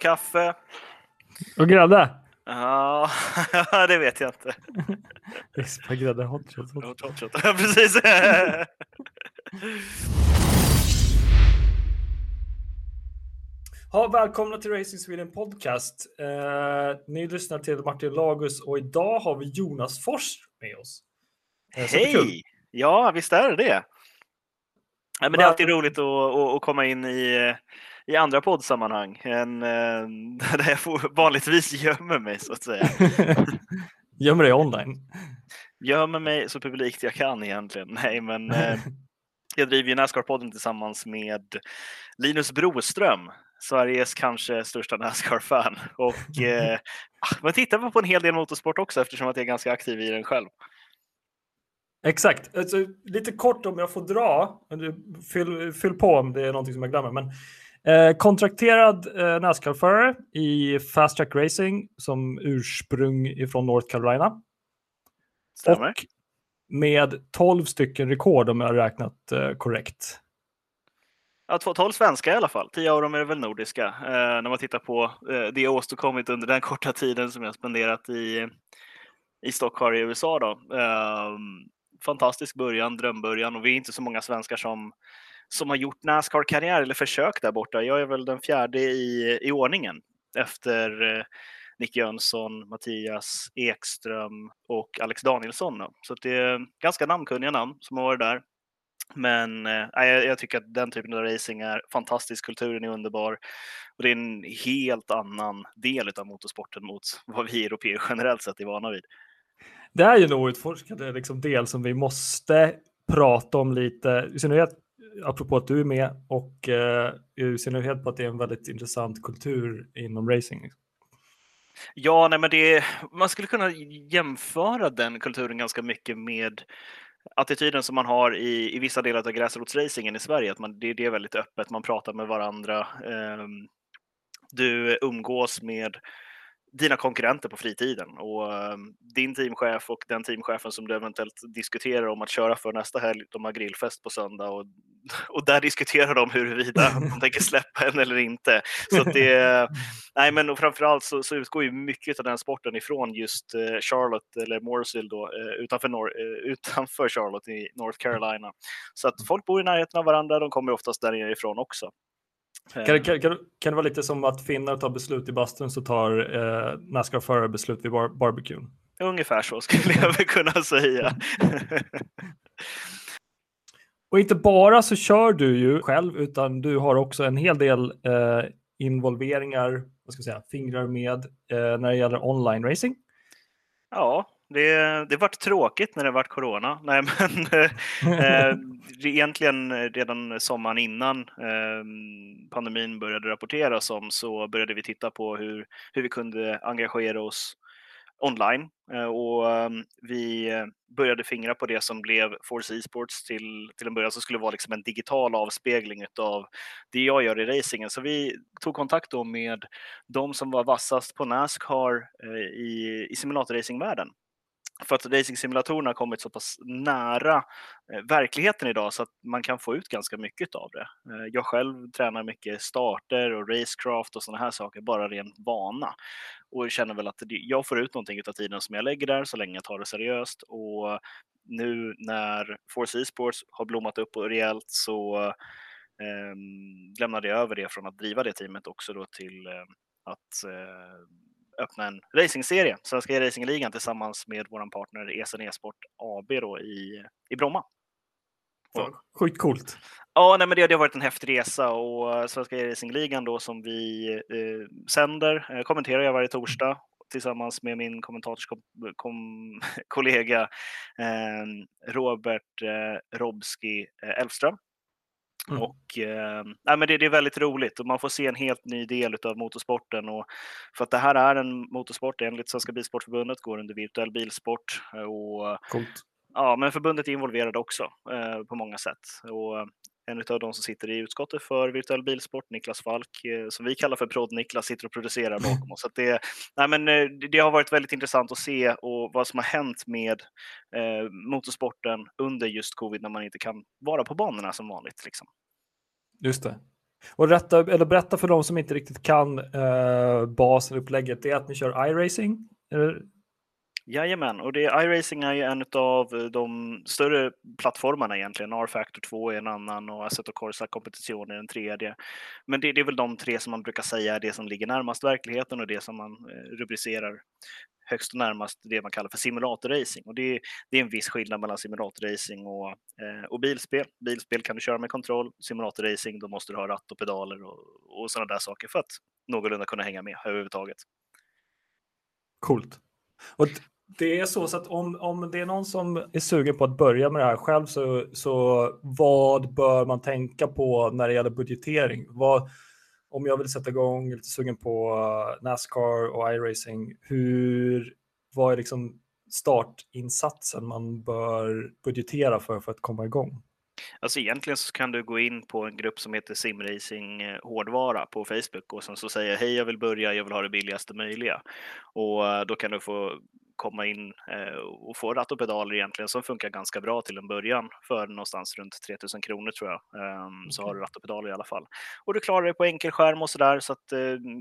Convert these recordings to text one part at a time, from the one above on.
kaffe. Och grädde? Ja, det vet jag inte. Rispa, grädde, hot shot. Hot shot. Hot shot. Ja, precis. Ja, välkomna till Racing Sweden Podcast. Eh, ni lyssnar till Martin Lagus och idag har vi Jonas Fors med oss. Eh, Hej! Ja, visst är det det. Ja, men det är alltid roligt att, att, att komma in i, i andra poddsammanhang än eh, där jag vanligtvis gömmer mig så att säga. gömmer dig online? Gömmer mig så publikt jag kan egentligen. Nej, men eh, jag driver ju Nascar-podden tillsammans med Linus Broström, Sveriges kanske största Nascar-fan. Och eh, ah, man tittar på en hel del motorsport också eftersom att jag är ganska aktiv i den själv. Exakt. Alltså, lite kort om jag får dra, fyll, fyll på om det är någonting som jag glömmer. Men, eh, kontrakterad eh, Nascar-förare i Fast Track Racing som ursprung ifrån North Carolina. Stämmer. Och med 12 stycken rekord om jag har räknat eh, korrekt. Ja, 12 svenska i alla fall. 10 av dem är väl nordiska. Eh, när man tittar på eh, det jag åstadkommit under den korta tiden som jag spenderat i, i Stockholm i USA. Då. Eh, fantastisk början, drömbörjan och vi är inte så många svenskar som, som har gjort Nascar-karriär eller försök där borta. Jag är väl den fjärde i, i ordningen efter eh, Nick Jönsson, Mattias Ekström och Alex Danielsson. Då. Så det är ganska namnkunniga namn som har varit där. Men eh, jag, jag, tycker att den typen av racing är fantastisk, kulturen är underbar och det är en helt annan del av motorsporten mot vad vi europeer generellt sett är vana vid. Det är ju en outforskad eh, liksom, del som vi måste prata om lite, i synnerhet apropå att du är med och eh, i synnerhet på att det är en väldigt intressant kultur inom racing. Ja, nej, men det, man skulle kunna jämföra den kulturen ganska mycket med attityden som man har i, i vissa delar av gräsrotsracingen i Sverige, att man, det, det är väldigt öppet, man pratar med varandra. Eh, du umgås med dina konkurrenter på fritiden och ehm, din teamchef och den teamchefen som du eventuellt diskuterar om att köra för nästa helg, de har grillfest på söndag och, och där diskuterar de huruvida de tänker släppa en eller inte. Så det, nej men och framförallt så, så utgår ju mycket av den sporten ifrån just eh, Charlotte eller Mooresville då, eh, utanför, Nor eh, utanför Charlotte i North Carolina. Så att folk bor i närheten av varandra, de kommer oftast därifrån också. Kan, kan, kan, kan det vara lite som att finnar tar beslut i bastun så tar eh, Nascar-förare beslut vid bar barbecuen? Ungefär så skulle jag väl kunna säga. Och inte bara så kör du ju själv, utan du har också en hel del eh, involveringar, vad ska jag säga, fingrar med eh, när det gäller online racing. Ja, det, det vart tråkigt när det vart corona. Nej, men eh, eh, egentligen redan sommaren innan eh, pandemin började rapporteras om så började vi titta på hur, hur vi kunde engagera oss online eh, och ehm, vi började fingra på det som blev Force Esports till, till en början som skulle vara liksom en digital avspegling av det jag gör i racingen. Så vi tog kontakt då med de som var vassast på Nascar eh, i, i simulatorracingvärlden för att racingsimulatorerna har kommit så pass nära eh, verkligheten idag så att man kan få ut ganska mycket av det. Eh, jag själv tränar mycket starter och racecraft och sådana här saker, bara ren vana. Och känner väl att jag får ut någonting av tiden som jag lägger där så länge jag tar det seriöst. Och nu när Force Esports har blommat upp rejält så eh, lämnade jag över det från att driva det teamet också då till eh, att eh, öppna en racingserie, Svenska e-racingligan tillsammans med vår partner Esen E-sport AB då i, i Bromma. Och, Sjukt coolt. Ja, nej, men det, det har varit en häftig resa och eh, Svenska e-racingligan då som vi eh, sänder eh, kommenterar jag varje torsdag tillsammans med min kommentatorskollega eh, Robert eh, Robski eh, Elfström. Mm. Och, eh, nej, men det, det, är väldigt roligt och man får se en helt ny del av motorsporten. Och för att det här är en motorsport enligt Svenska Bilsportförbundet, går under virtuell bilsport. Och, Coolt. Ja, men förbundet är involverade också eh, på många sätt. Och en av de som sitter i utskottet för virtuell bilsport, Niklas Falk, eh, som vi kallar för Prod-Niklas, sitter och producerar bakom oss. Så det, nej men, eh, det har varit väldigt intressant att se och vad som har hänt med eh, motorsporten under just covid när man inte kan vara på banorna som vanligt. Liksom. Just det. Och rätta, eller berätta för de som inte riktigt kan uh, basen upplägget, det är att ni kör iRacing? Eller? Jajamän, och det, iRacing är ju en av eh, de större plattformarna egentligen. R-Factor 2 är en annan och Assetto Corsa Competition är en tredje. Men det, det, är väl de tre som man brukar säga är det som ligger närmast verkligheten och det som man eh, rubricerar högst och närmast det man kallar för simulatorracing. Och det, det är en viss skillnad mellan simulatorracing och, eh, och bilspel. Bilspel kan du köra med kontroll, simulatorracing då måste du ha ratt och pedaler och, och sådana där saker för att någorlunda kunna hänga med överhuvudtaget. Coolt. Och det är så, så att om, om det är någon som är sugen på att börja med det här själv så, så vad bör man tänka på när det gäller budgetering? Vad, om jag vill sätta igång, lite sugen på eh, Nascar och iRacing, hur, vad är liksom startinsatsen man bör budgetera för för att komma igång? Alltså egentligen så kan du gå in på en grupp som heter Simracing eh, hårdvara på Facebook och sen så säga hej jag vill börja, jag vill ha det billigaste möjliga. Och eh, då kan du få komma in eh, och få ratt och pedaler egentligen som funkar ganska bra till en början för någonstans runt 3000 kronor tror jag. Okay. Så har du ratt och pedaler i alla fall. Och du klarar dig på enkel skärm och så där så att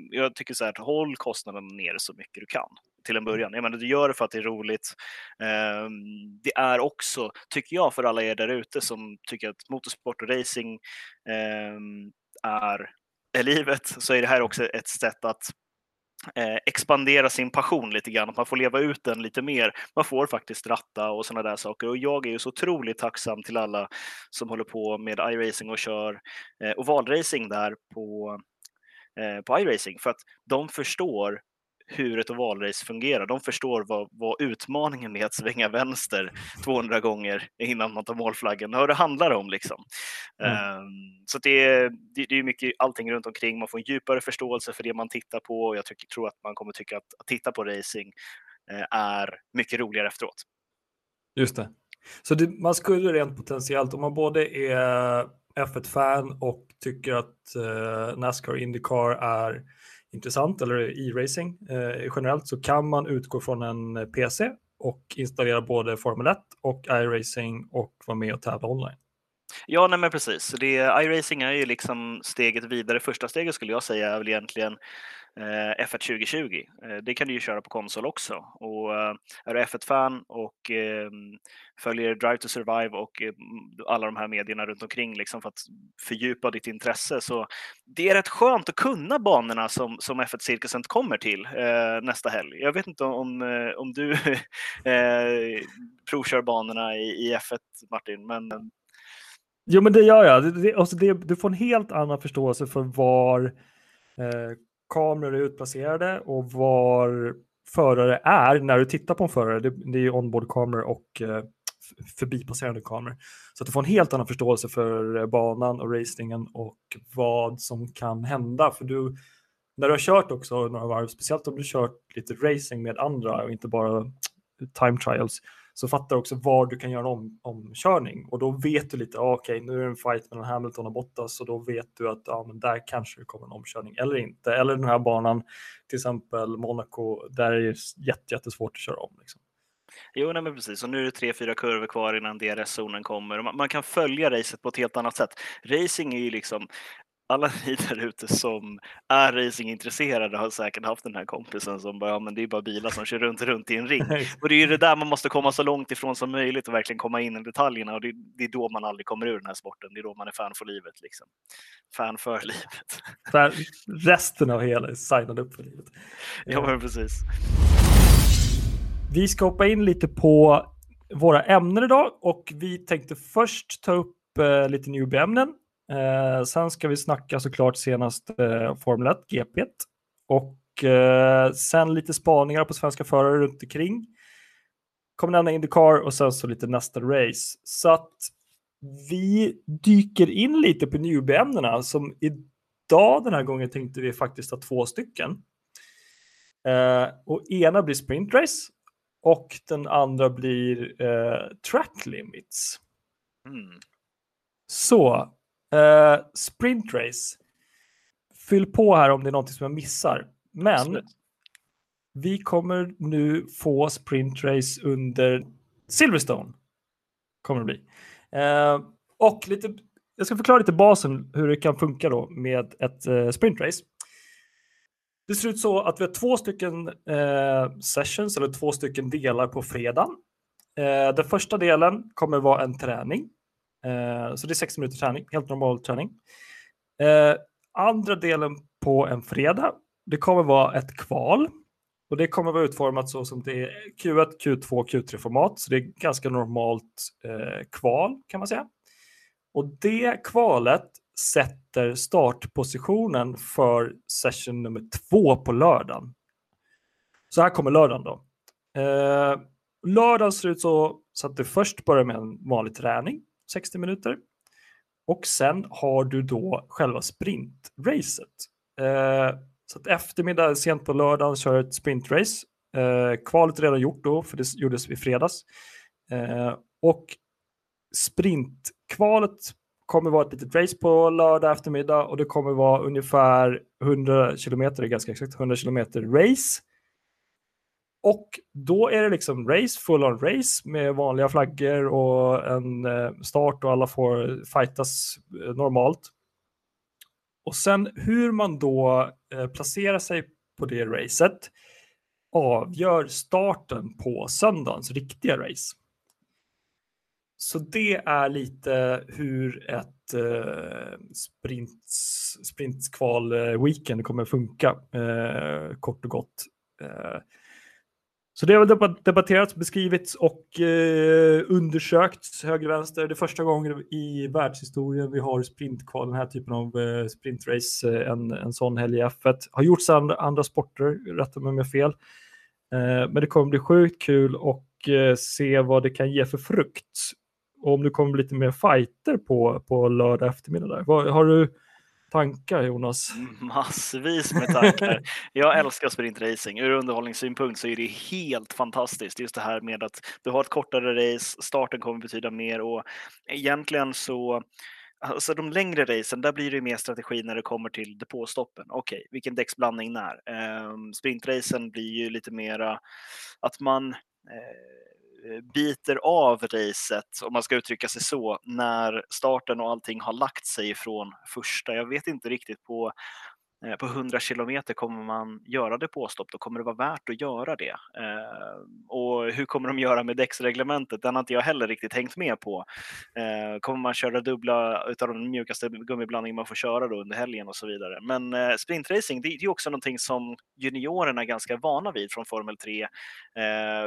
jag tycker så här, håll kostnaden ner så mycket du kan till en början. Jag menar, du gör det för att det är roligt. Ehm, det är också, tycker jag, för alla er där ute som tycker att motorsport och racing ehm, är, är livet, så är det här också ett sätt att eh, expandera sin passion lite grann, att man får leva ut den lite mer. Man får faktiskt ratta och sådana där saker. Och jag är ju så otroligt tacksam till alla som håller på med iRacing och kör eh, ovalracing där på, eh, på iRacing, för att de förstår hur ett ovalrace fungerar. De förstår vad, vad utmaningen med att svänga vänster 200 gånger innan man tar målflaggen, vad det handlar om. Liksom. Mm. Um, så det är, det, det är mycket allting runt omkring. Man får en djupare förståelse för det man tittar på och jag tycker, tror att man kommer tycka att, att titta på racing uh, är mycket roligare efteråt. Just det. Så det, man skulle rent potentiellt, om man både är F1-fan och tycker att uh, Nascar Indycar är intressant, eller e-racing eh, generellt, så kan man utgå från en PC och installera både Formel 1 och iRacing och vara med och tävla online. Ja, nej men precis. Det, iRacing är ju liksom steget vidare. Första steget skulle jag säga är väl egentligen Eh, F1 2020. Eh, det kan du ju köra på konsol också. Och eh, är du F1-fan och ehm, följer Drive to Survive och alla de här medierna runt omkring liksom för att fördjupa ditt intresse så det är rätt skönt att kunna banorna som, som F1-cirkusen kommer till nästa helg. Jag vet inte om, om du provkör banorna i, i F1 Martin, men Jo, men det gör jag. Det, det, alltså det, du får en helt annan förståelse för var eh, kameror är utplacerade och var förare är när du tittar på en förare. Det, det är ju onboard-kameror och eh, förbipasserande kameror. Så att du får en helt annan förståelse för eh, banan och racingen och vad som kan hända. För du, när du har kört också några varv, speciellt om du kört lite racing med andra och inte bara eh, time trials, så fattar du också var du kan göra om, omkörning och då vet du lite, ah, okej, okay, nu är det en fight mellan Hamilton och Bottas och då vet du att ah, men där kanske det kommer en omkörning eller inte. Eller den här banan, till exempel Monaco, där är det jättesvårt att köra om. Liksom. Jo, nej, men precis. Och nu är det tre, fyra kurvor kvar innan DRS-zonen kommer. Man, man, kan följa racet på ett helt annat sätt. Racing är ju liksom, alla ni där ute som är racingintresserade har säkert haft den här kompisen som bara, ja men det är bara bilar som kör runt, runt i en ring. Och det är ju det där man måste komma så långt ifrån som möjligt och verkligen komma in i detaljerna och det, det är då man aldrig kommer ur den här sporten. Det är då man är fan för livet liksom. Fan för livet. För resten av hela är signad upp för livet. Ja men precis. Vi ska hoppa in lite på våra ämnen idag och vi tänkte först ta upp eh, lite newbie-ämnen Eh, sen ska vi snacka såklart senast eh, Formel 1, GP. Och eh, sen lite spaningar på svenska förare runt omkring. Kommer nämna Indycar och sen så lite nästa race. Så att vi dyker in lite på newbie-ämnena som idag den här gången tänkte vi faktiskt ha två stycken. Eh, och ena blir sprintrace och den andra blir eh, track limits. Mm. Så Uh, sprint race. Fyll på här om det är något som jag missar. Men Absolut. vi kommer nu få sprint race under Silverstone. Kommer det bli. Uh, och lite jag ska förklara lite basen hur det kan funka då med ett eh, sprintrace. Det ser ut så att vi har två stycken eh, sessions eller två stycken delar på fredagen. Eh, den första delen kommer vara en träning. Eh, så det är 60 minuter träning, helt normal träning. Eh, andra delen på en fredag, det kommer vara ett kval. Och det kommer vara utformat så som det är Q1, Q2, Q3-format. Så det är ganska normalt eh, kval kan man säga. Och det kvalet sätter startpositionen för session nummer två på lördagen. Så här kommer lördagen då. Eh, lördagen ser ut så, så att du först börjar med en vanlig träning, 60 minuter. Och sen har du då själva sprintracet. Eh, så att eftermiddag, sent på lördagen, kör ett sprintrace. Eh, kvalet är redan gjort då, för det gjordes i fredags. Eh, och sprintkvalet kommer vara ett litet race på lördag eftermiddag och det kommer vara ungefär 100 kilometer, ganska exakt 100 kilometer race. Och då är det liksom race, full on race med vanliga flaggor och en eh, start och alla får fightas eh, normalt. Och sen hur man då eh, placerar sig på det racet avgör starten på söndagens riktiga race. Så det är lite hur ett eh, sprints, sprintkval-weekend kommer funka, eh, kort och gott. Eh, så det har debatterats, beskrivits och eh, undersökts höger och vänster. Det är första gången i världshistorien vi har sprintkval, den här typen av eh, sprintrace, eh, en, en sån helg i F1. Har gjorts andra, andra sporter, rätta mig om jag har fel. Eh, men det kommer bli sjukt kul och eh, se vad det kan ge för frukt. Och om det kommer bli lite mer fighter på, på lördag eftermiddag. Där. Var, har du tankar Jonas? Massvis med tankar. Jag älskar sprintracing. Ur underhållningssynpunkt så är det helt fantastiskt. Just det här med att du har ett kortare race, starten kommer betyda mer och egentligen så Alltså de längre racen, där blir det mer strategi när det kommer till depåstoppen. Okej, okay, vilken däcksblandning när? Ehm, sprintracen blir ju lite mera att man Eh, Eh, biter av racet, om man ska uttrycka sig så, när starten och allting har lagt sig från första. Jag vet inte riktigt på Eh, på 100 kilometer kommer man göra det påstopp, då kommer det vara värt att göra det. Eh, och hur kommer de göra med däcksreglementet? Den har inte jag heller riktigt hängt med på. Eh, kommer man köra dubbla utav den mjukaste gummiblandningen man får köra då under helgen och så vidare. Men eh, sprintracing, det, är är också någonting som juniorerna är ganska vana vid från Formel 3. Eh,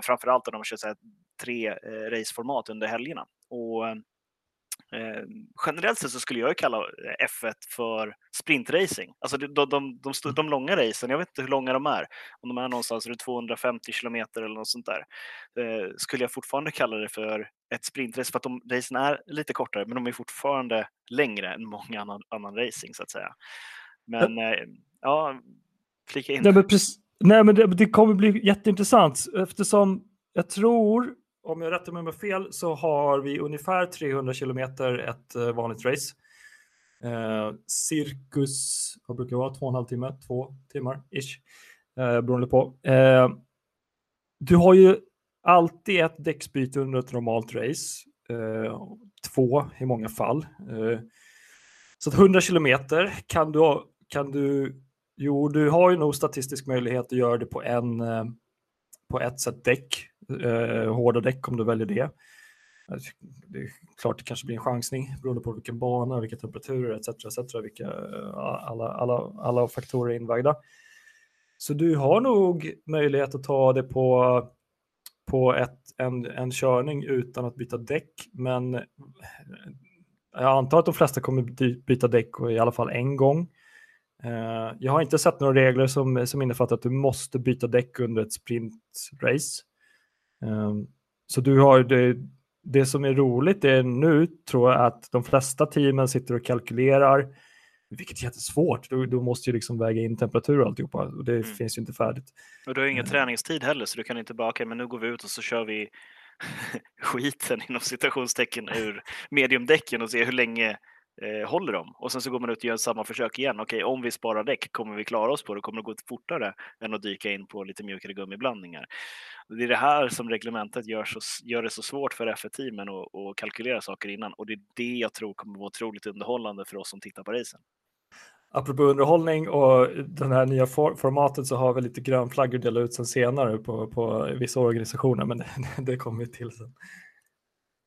framförallt när de kör så här, tre eh, raceformat under helgerna. Och eh, Eh, generellt sett så skulle jag kalla F1 för sprintracing. Alltså de, de, de, de, mm. de långa racen, jag vet inte hur långa de är, om de är någonstans runt 250 kilometer eller något sånt där, eh, skulle jag fortfarande kalla det för ett sprintrace för att de racen är lite kortare, men de är fortfarande längre än många annan, annan racing så att säga. Men eh, ja, flika in. Nej, men, precis, nej, men det, det kommer bli jätteintressant eftersom jag tror om jag rättar mig med fel så har vi ungefär 300 kilometer ett eh, vanligt race. Eh, cirkus, vad brukar det vara, två och en halv timme, två timmar ish, eh, beroende på. Eh, du har ju alltid ett däcksbyte under ett normalt race, eh, två i många fall. Eh, så att 100 kilometer kan du, kan du, jo, du har ju nog statistisk möjlighet att göra det på en, eh, på ett sätt däck eh, hårda däck om du väljer det. Alltså, det är klart det kanske blir en chansning beroende på vilken bana, vilka temperaturer etc. etc vilka, eh, alla, alla, alla faktorer är invägda. Så du har nog möjlighet att ta det på, på ett, en, en körning utan att byta däck. Men eh, jag antar att de flesta kommer byta däck i alla fall en gång. Eh, jag har inte sett några regler som, som innefattar att du måste byta däck under ett sprintrace. Ehm, så du har det, det som är roligt är nu tror jag att de flesta teamen sitter och kalkylerar, vilket är jättesvårt. Du, du måste ju liksom väga in temperatur och alltihopa och det mm. finns ju inte färdigt. Och du har ingen mm. träningstid heller så du kan inte bara, okay, men nu går vi ut och så kör vi skiten inom citationstecken ur mediumdäcken och se hur länge eh, håller de? Och sen så går man ut och gör samma försök igen. Okej, om vi sparar däck, kommer vi klara oss på det? Kommer det gå fortare än att dyka in på lite mjukare gummiblandningar? Det är det här som reglementet gör, så, gör det så svårt för F1-teamen att, att kalkylera saker innan och det är det jag tror kommer vara otroligt underhållande för oss som tittar på racen. Apropå underhållning och den här nya for formatet så har vi lite grönflaggor delat ut sen senare på, på vissa organisationer, men det, det kommer vi till sen.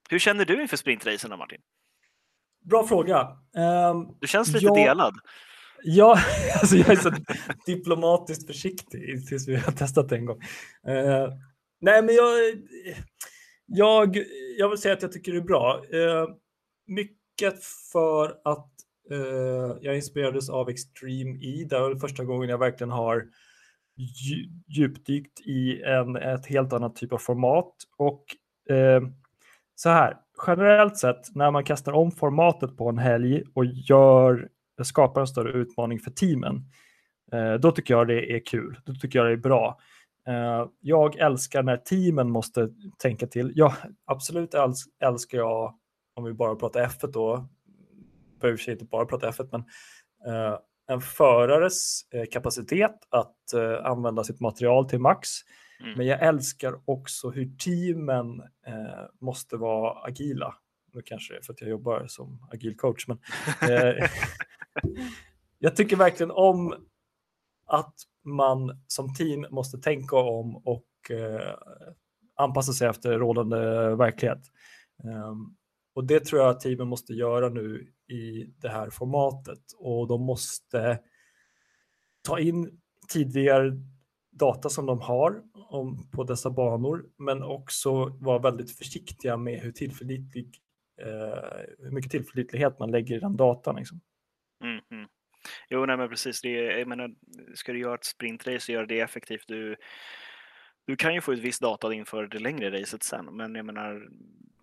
Hur känner du inför sprintracen Martin? Bra fråga. Um, du känns lite jag, delad. Ja, alltså jag är så diplomatiskt försiktig tills vi har testat det en gång. Uh, nej, men jag, jag, jag vill säga att jag tycker det är bra. Uh, mycket för att uh, jag inspirerades av Extreme E. Det var första gången jag verkligen har djupdykt i en, ett helt annat typ av format. Och så här, generellt sett när man kastar om formatet på en helg och gör, skapar en större utmaning för teamen, eh, då tycker jag det är kul. Då tycker jag det är bra. Eh, jag älskar när teamen måste tänka till. Ja, absolut älskar jag, om vi bara pratar F1 då, behöver sig inte bara prata F1, men eh, en förares eh, kapacitet att eh, använda sitt material till max Mm. Men jag älskar också hur teamen eh, måste vara agila. Nu kanske det är för att jag jobbar som agil coach, men eh, jag tycker verkligen om att man som team måste tänka om och eh, anpassa sig efter rådande verklighet. Um, och det tror jag att teamen måste göra nu i det här formatet och de måste ta in tidigare data som de har om, på dessa banor, men också vara väldigt försiktiga med hur, tillförlitlig, eh, hur mycket tillförlitlighet man lägger i den datan. Liksom. Mm, mm. Jo, nej, men precis. Det jag menar, ska du göra ett sprintrace och göra det effektivt, du, du kan ju få ut viss data inför det längre racet sen, men jag menar,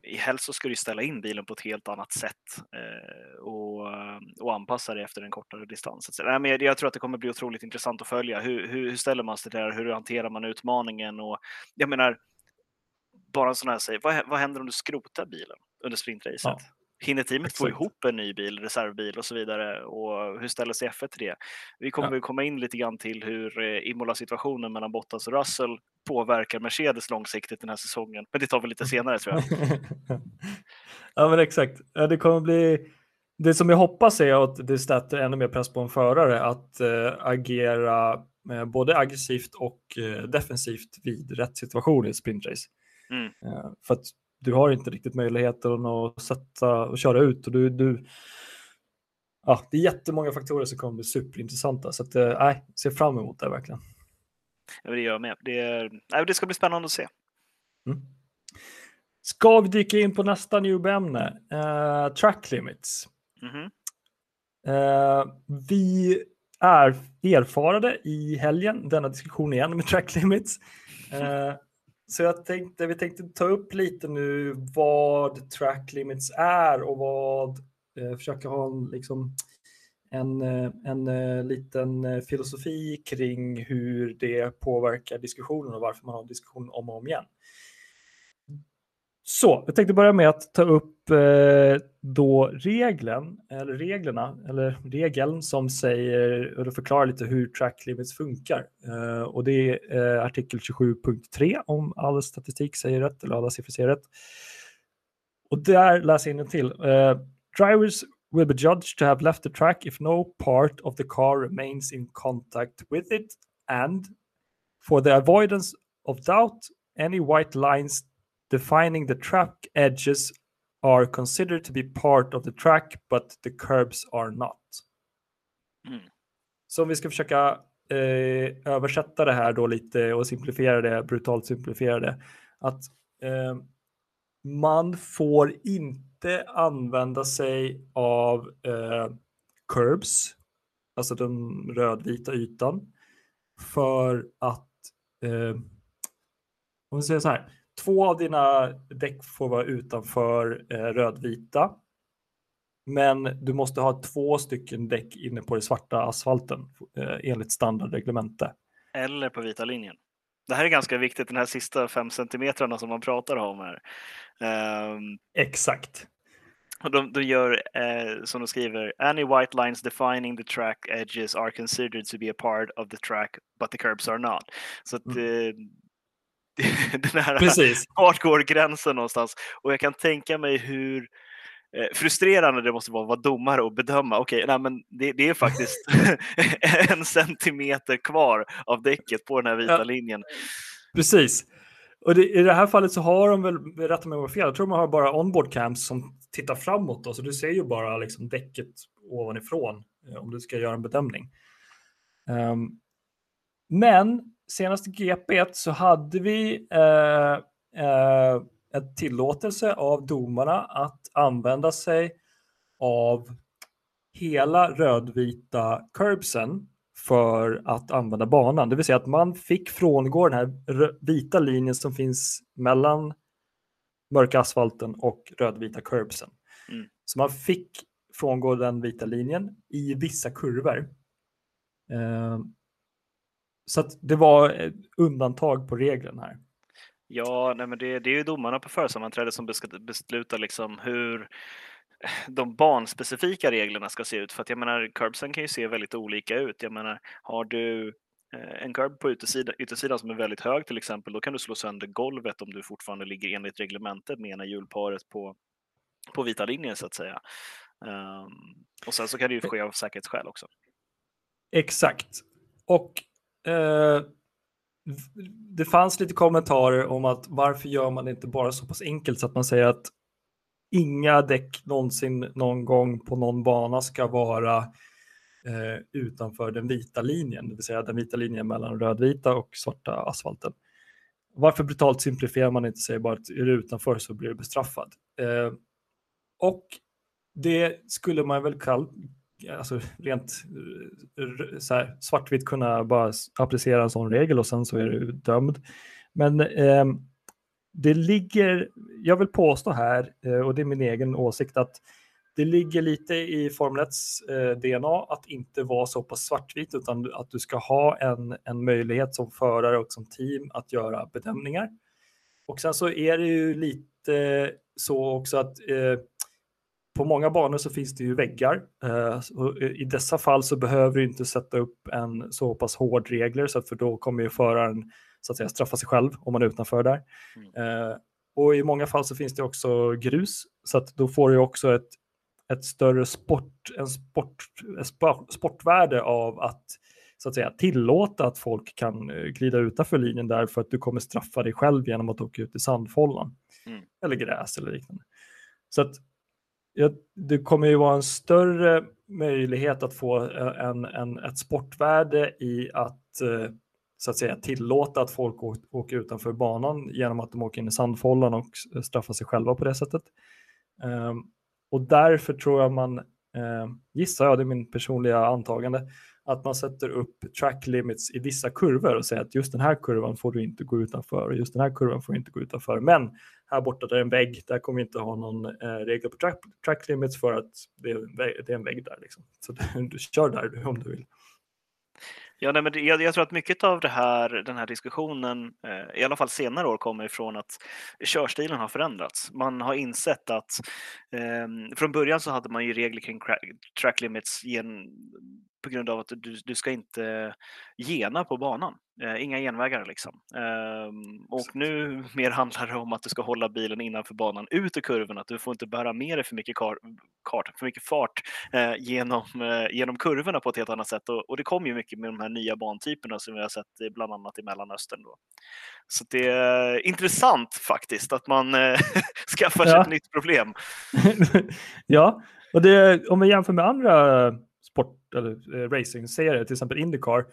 i helst så ska du ställa in bilen på ett helt annat sätt eh, och, och anpassa det efter en kortare distans. Nej, men jag, tror att det kommer bli otroligt intressant att följa. Hur, hur, hur ställer man sig där? Hur hanterar man utmaningen? Och jag menar, bara en sån här, vad, vad händer om du skrotar bilen under sprintracet? Ja. Hinner teamet Exakt. få ihop en ny bil, reservbil och så vidare? Och hur ställer sig F1 till det? Vi kommer ja. komma in lite grann till hur eh, Imola-situationen mellan Bottas och Russell påverkar Mercedes långsiktigt den här säsongen. Men det tar vi lite senare tror jag. ja men exakt. Det kommer bli det som jag hoppas är att det sätter ännu mer press på en förare att äh, agera äh, både aggressivt och äh, defensivt vid rätt situation i ett sprintrace. Mm. för att du har inte riktigt möjligheten att sätta och köra ut och du, du ja, det är jättemånga faktorer som kommer bli superintressanta så att nej, ser fram emot det verkligen. Ja, det gör jag med. Det, nej, det ska bli spännande att se. Mm. Ska vi dyka in på nästa newbie-ämne? Uh, track limits. Mm uh, vi är erfarade i helgen, denna diskussion igen med track limits. Uh, så jag tänkte, vi tänkte ta upp lite nu vad track limits är och vad, eh, försöka ha en liksom, en, en liten filosofi kring hur det påverkar diskussionen och varför man har diskussion om och om igen. Så, jag tänkte börja med att ta upp Eh, då regeln, eller reglerna, eller regeln som säger, och då förklarar lite hur track limits funkar. Eh, och det är artikel 27.3 om all statistik säger rätt, eller alla siffror säger rätt. Och där läser jag in en till. Eh, drivers will be judged to have left the track if no part of the car remains in contact with it, and for the avoidance of doubt, any white lines defining the track edges are considered to be part of the track, but the curbs are not. Mm. Så om vi ska försöka eh, översätta det här då lite och simplifiera det, brutalt simplifiera det, att eh, man får inte använda sig av eh, curbs, alltså den rödvita ytan, för att, eh, om vi säger så här, två av dina däck får vara utanför eh, rödvita, men du måste ha två stycken däck inne på den svarta asfalten eh, enligt standardreglemente. Eller på vita linjen. Det här är ganska viktigt, den här sista fem centimetrarna som man pratar om här. Um... Exakt. Och de, de gör, eh, som de skriver, any white lines defining the track edges are considered to be a part of the track, but the curbs are not. Så att, mm. den här Precis. vart går gränsen någonstans? Och jag kan tänka mig hur eh, frustrerande det måste vara att vara domare och bedöma. Okej, okay, men det, det, är faktiskt en centimeter kvar av däcket på den här vita ja. linjen. Precis. Och det, i det här fallet så har de väl, rätta mig om fel, jag tror man har bara onboard cams som tittar framåt. Då, så du ser ju bara liksom däcket ovanifrån eh, om du ska göra en bedömning. Um, men senaste GP så hade vi uh, uh, en tillåtelse av domarna att använda sig av hela rödvita curbsen för att använda banan. Det vill säga att man fick frångå den här vita linjen som finns mellan mörka asfalten och rödvita curbsen. Mm. Så man fick frångå den vita linjen i vissa kurvor. Eh, så det var undantag på regeln här. Ja, nej men det, det är ju domarna på försammanträdet som beslutar liksom hur de banspecifika reglerna ska se ut. För att jag menar, curbsen kan ju se väldigt olika ut. Jag menar, har du eh, en curb på yttersidan, yttersidan som är väldigt hög till exempel, då kan du slå sönder golvet om du fortfarande ligger enligt reglementet med ena hjulparet på, på vita linjen så att säga. Um, och sen så kan det ju ske av säkerhetsskäl också. Exakt. Och eh, det fanns lite kommentarer om att varför gör man det inte bara så pass enkelt så att man säger att inga däck någonsin någon gång på någon bana ska vara eh, utanför den vita linjen, det vill säga den vita linjen mellan rödvita och svarta asfalten. Varför brutalt simplifierar man inte och säger bara att är du utanför så blir du bestraffad? Eh, och det skulle man väl kalla, alltså rent eh, så här, svartvitt kunna bara applicera en sån regel och sen så är du dömd. Men eh, det ligger, jag vill påstå här, eh, och det är min egen åsikt, att det ligger lite i Formel 1s eh, DNA att inte vara så pass svartvit utan att du ska ha en, en möjlighet som förare och som team att göra bedömningar. Och sen så är det ju lite så också att eh, på många banor så finns det ju väggar. Eh, I dessa fall så behöver du inte sätta upp en så pass hård regler så att för då kommer ju föraren så att säga straffa sig själv om man är utanför där. Mm. Eh, och i många fall så finns det också grus så att då får du också ett, ett större sport, en sport, ett sportvärde av att så att säga tillåta att folk kan eh, glida utanför linjen där för att du kommer straffa dig själv genom att åka ut i sandfållan mm. eller gräs eller liknande. Så att det kommer ju vara en större möjlighet att få eh, en, en, ett sportvärde i att eh, så att säga tillåta att folk åker utanför banan genom att de åker in i sandfållan och straffar sig själva på det sättet. Ehm, och därför tror jag man, eh, gissar jag, det är min personliga antagande, att man sätter upp track limits i vissa kurvor och säger att just den här kurvan får du inte gå utanför och just den här kurvan får du inte gå utanför. Men här borta där är en vägg, där kommer vi inte ha någon eh, regel på track, track, limits för att det är, en vägg, det är en vägg där. Liksom. Så du, du kör där om du vill. Ja, nej, men jag, jag, tror att mycket av det här, den här diskussionen, eh, i alla fall senare år, kommer ifrån att körstilen har förändrats. Man har insett att eh, från början så hade man ju regler kring track limits gen, på grund av att du, du ska inte gena på banan. Eh, inga genvägar liksom. Eh, och nu mer handlar det om att du ska hålla bilen innanför banan ut ur kurvorna. Att du får inte bära med dig för mycket, kar, kart, för mycket fart eh, genom, eh, genom kurvorna på ett helt annat sätt. Och, och, det kommer ju mycket med de här nya bantyperna som vi har sett bland annat i Mellanöstern. Då. Så det är intressant faktiskt att man skaffar sig ja. ett nytt problem. ja, och det, om vi jämför med andra sport eller eh, racingserier, till exempel Indycar,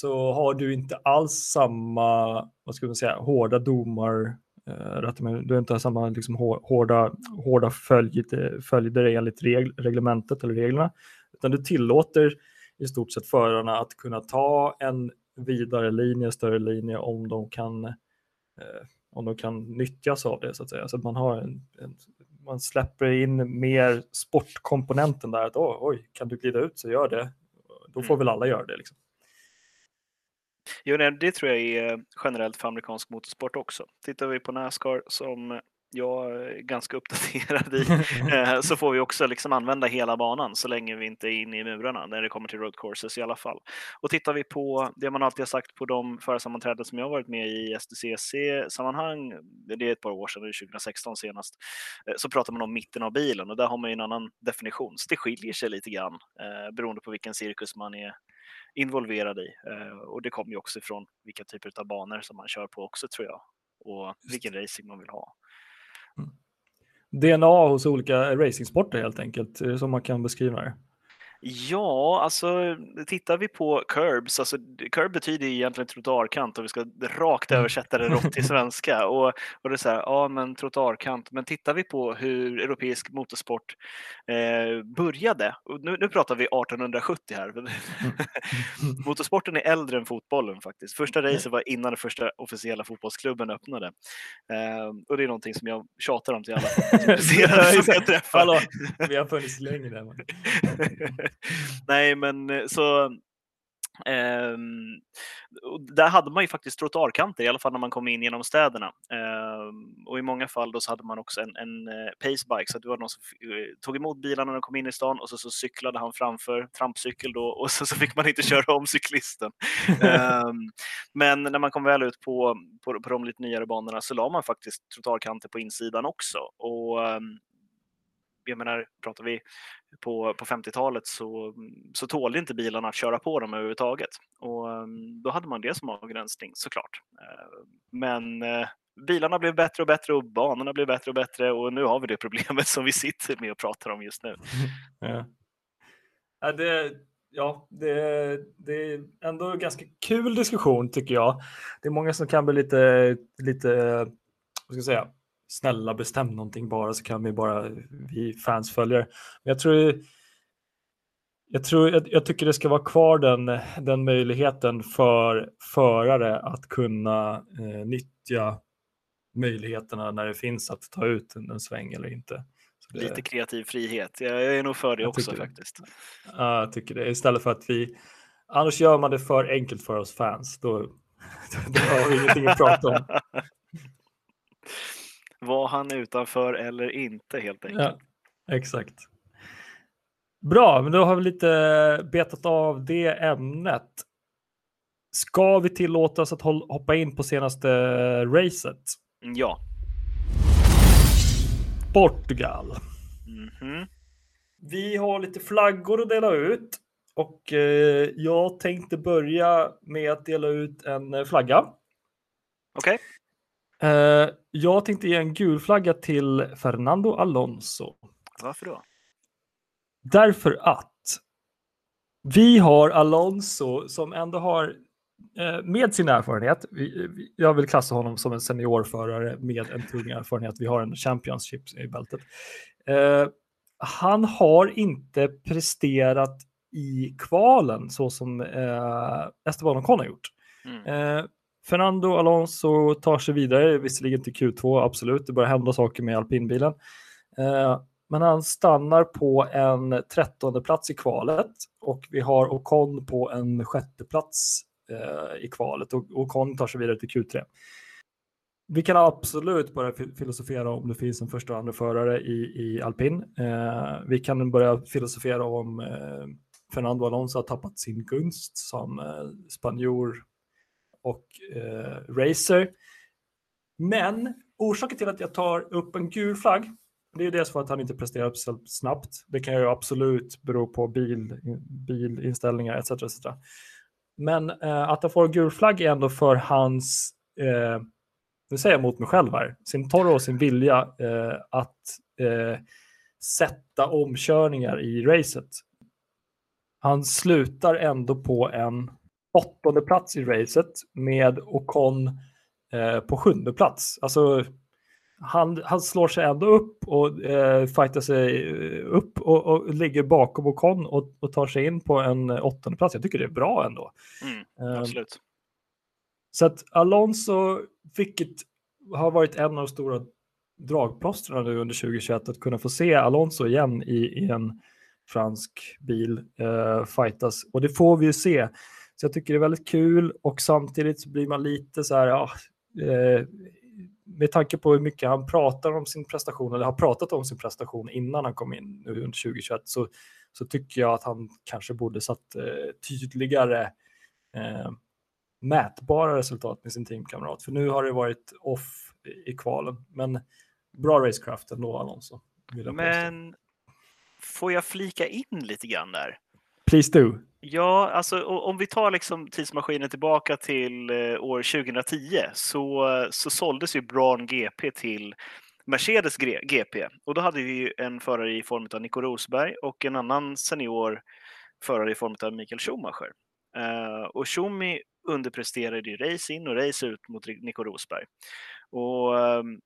så har du inte alls samma, vad ska man säga, hårda domar eh, du har inte samma liksom, hårda, hårda följder, följder enligt reg, reglementet eller reglerna, utan du tillåter i stort sett förarna att kunna ta en vidare linje, större linje om de kan, eh, om de kan nyttjas av det så att säga. Så att man har en, en man släpper in mer sportkomponenten där. Att oh, oj, kan du glida ut så gör det. Då får mm. väl alla göra det. Liksom. Jo, det tror jag är generellt för amerikansk motorsport också. Tittar vi på Nascar som jag är ganska uppdaterad i, eh, så får vi också liksom använda hela banan så länge vi inte är inne i murarna när det kommer till road courses i alla fall. Och tittar vi på det man alltid har sagt på de försammanträden som jag har varit med i STCC-sammanhang, det är ett par år sedan, 2016 senast, eh, så pratar man om mitten av bilen och där har man ju en annan definition. Så det skiljer sig lite grann eh, beroende på vilken cirkus man är involverad i. Eh, och det kommer ju också ifrån vilka typer av banor som man kör på också tror jag och vilken racing man vill ha. Mm. DNA hos olika racingsporter helt enkelt, som man kan beskriva det. Ja, alltså tittar vi på curbs, alltså curb betyder egentligen trottoarkant och vi ska rakt mm. översätta det rått till svenska. Och, och det är så här, ja men trottoarkant, men tittar vi på hur europeisk motorsport eh, började, och nu, nu pratar vi 1870 här, motorsporten är äldre än fotbollen faktiskt. Första racet var innan den första officiella fotbollsklubben öppnade. Eh, och det är någonting som jag tjatar om till alla som jag träffar. Hallå, vi har funnits längre. Nej, men eh, så Um, där hade man ju faktiskt trottoarkanter, i alla fall när man kom in genom städerna. Um, och i många fall då så hade man också en, en eh, pacebike, så att det var någon som eh, tog emot bilarna när de kom in i stan och så, så cyklade han framför, trampcykel då, och så, så fick man inte köra om cyklisten. um, men när man kom väl ut på, på, på de lite nyare banorna så la man faktiskt trottoarkanter på insidan också. Och jag menar, pratar vi på, på 50-talet så, så tålde inte bilarna att köra på dem överhuvudtaget. Och um, då hade man det som avgränsning såklart. Uh, men uh, bilarna blev bättre och bättre och banorna blev bättre och bättre och nu har vi det problemet som vi sitter med och pratar om just nu. ja. Ja, det, ja, det, det är ändå en ganska kul diskussion tycker jag. Det är många som kan bli lite, lite vad ska jag säga, snälla bestäm någonting bara så kan vi bara, vi fans följer. Men jag tror, jag, tror jag, jag, tycker det ska vara kvar den, den möjligheten för förare att kunna eh, nyttja möjligheterna när det finns att ta ut en, en sväng eller inte. Det, Lite kreativ frihet. Jag, jag är nog för det också faktiskt. Ja, jag tycker det. Istället för att vi, annars gör man det för enkelt för oss fans. Då, då har vi ingenting att prata om. Var han utanför eller inte helt enkelt. Ja, exakt. Bra, men då har vi lite betat av det ämnet. Ska vi tillåta oss att hoppa in på senaste racet? Ja. Portugal. Mm -hmm. Vi har lite flaggor att dela ut och eh, jag tänkte börja med att dela ut en flagga. Okej. Okay. Uh, jag tänkte ge en gul flagga till Fernando Alonso. Varför då? Därför att vi har Alonso som ändå har uh, med sin erfarenhet. Jag vill klassa honom som en seniorförare med en tung erfarenhet. Vi har en Championship i bältet. Uh, han har inte presterat i kvalen så som Esteban Ocon har gjort. Mm. Fernando Alonso tar sig vidare, visserligen till Q2, absolut. Det börjar hända saker med alpinbilen. Eh, men han stannar på en trettonde plats i kvalet och vi har Ocon på en sjätte plats eh, i kvalet och Ocon tar sig vidare till Q3. Vi kan absolut börja filosofera om det finns en första och andra förare i, i alpin. Eh, vi kan börja filosofera om eh, Fernando Alonso har tappat sin gunst som eh, spanjor och eh, Racer. Men orsaken till att jag tar upp en gul flagg, det är ju dels för att han inte presterar så snabbt. Det kan ju absolut bero på bil, bilinställningar etc. etc. Men eh, att han får en gul flagg är ändå för hans, eh, nu säger jag mot mig själv här, sin torr och sin vilja eh, att eh, sätta omkörningar i racet. Han slutar ändå på en åttonde plats i racet med Ocon eh, på sjunde plats. Alltså, han, han slår sig ändå upp och eh, fightar sig eh, upp och, och ligger bakom Ocon och, och tar sig in på en åttonde plats. Jag tycker det är bra ändå. Mm, eh, absolut. Eh, så att Alonso, vilket har varit en av de stora dragplåstren nu under 2021, att kunna få se Alonso igen i, i en fransk bil eh, fightas. Och det får vi ju se. Så jag tycker det är väldigt kul och samtidigt så blir man lite så här, ja, eh, med tanke på hur mycket han pratar om sin prestation, eller har pratat om sin prestation innan han kom in nu under 2021, så, så tycker jag att han kanske borde satt eh, tydligare eh, mätbara resultat med sin teamkamrat. För nu har det varit off i, kvalen. Men bra racecraft ändå, Alonso. Men får jag flika in lite grann där? Please do. Ja, alltså om vi tar liksom tidsmaskinen tillbaka till eh, år 2010 så, så såldes ju Braun GP till Mercedes GP och då hade vi en förare i form av Nico Rosberg och en annan senior förare i form av Michael Schumacher. Eh, och Schumi underpresterade i race in och race ut mot Nico Rosberg. Och ehm,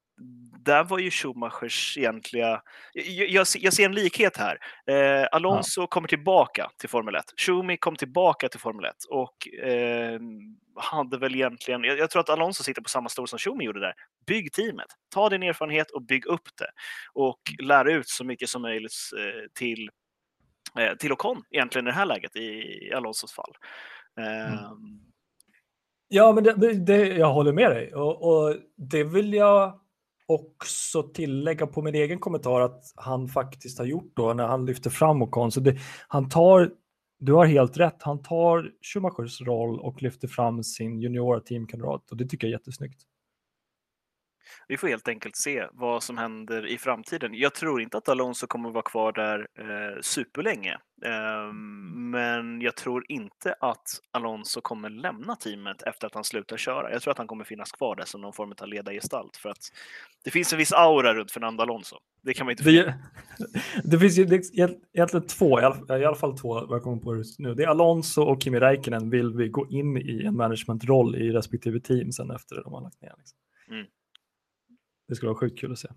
där var ju Schumachers egentliga... Jag, jag, jag ser en likhet här. Eh, Alonso ja. kommer tillbaka till Formel 1. Schumi kom tillbaka till Formel 1 och eh, hade väl egentligen... Jag, jag, tror att Alonso sitter på samma stol som Schumi gjorde där. Bygg teamet. Ta din erfarenhet och bygg upp det. Och lär ut så mycket som möjligt eh, till, eh, till Ocon egentligen i det här läget i, Alonsos fall. Mm. Ehm. Ja, men det, det, jag håller med dig och, och det vill jag också tillägga på min egen kommentar att han faktiskt har gjort då när han lyfter fram Ocon. Så det, han tar, du har helt rätt, han tar Schumachers roll och lyfter fram sin juniora teamkamrat och det tycker jag är jättesnyggt. Vi får helt enkelt se vad som händer i framtiden. Jag tror inte att Alonso kommer att vara kvar där eh, superlänge. Eh, men jag tror inte att Alonso kommer lämna teamet efter att han slutar köra. Jag tror att han kommer finnas kvar där som någon form av ledargestalt för att det finns en viss aura runt Fernando Alonso. Det kan man inte det, det finns ju det egentligen två, i alla, i alla fall två, vad jag kommer på just nu. Det är Alonso och Kimi Räikkönen vill vi gå in i en managementroll i respektive team sen efter de har lagt ner. Liksom. Mm. Det skulle vara sjukt kul att se.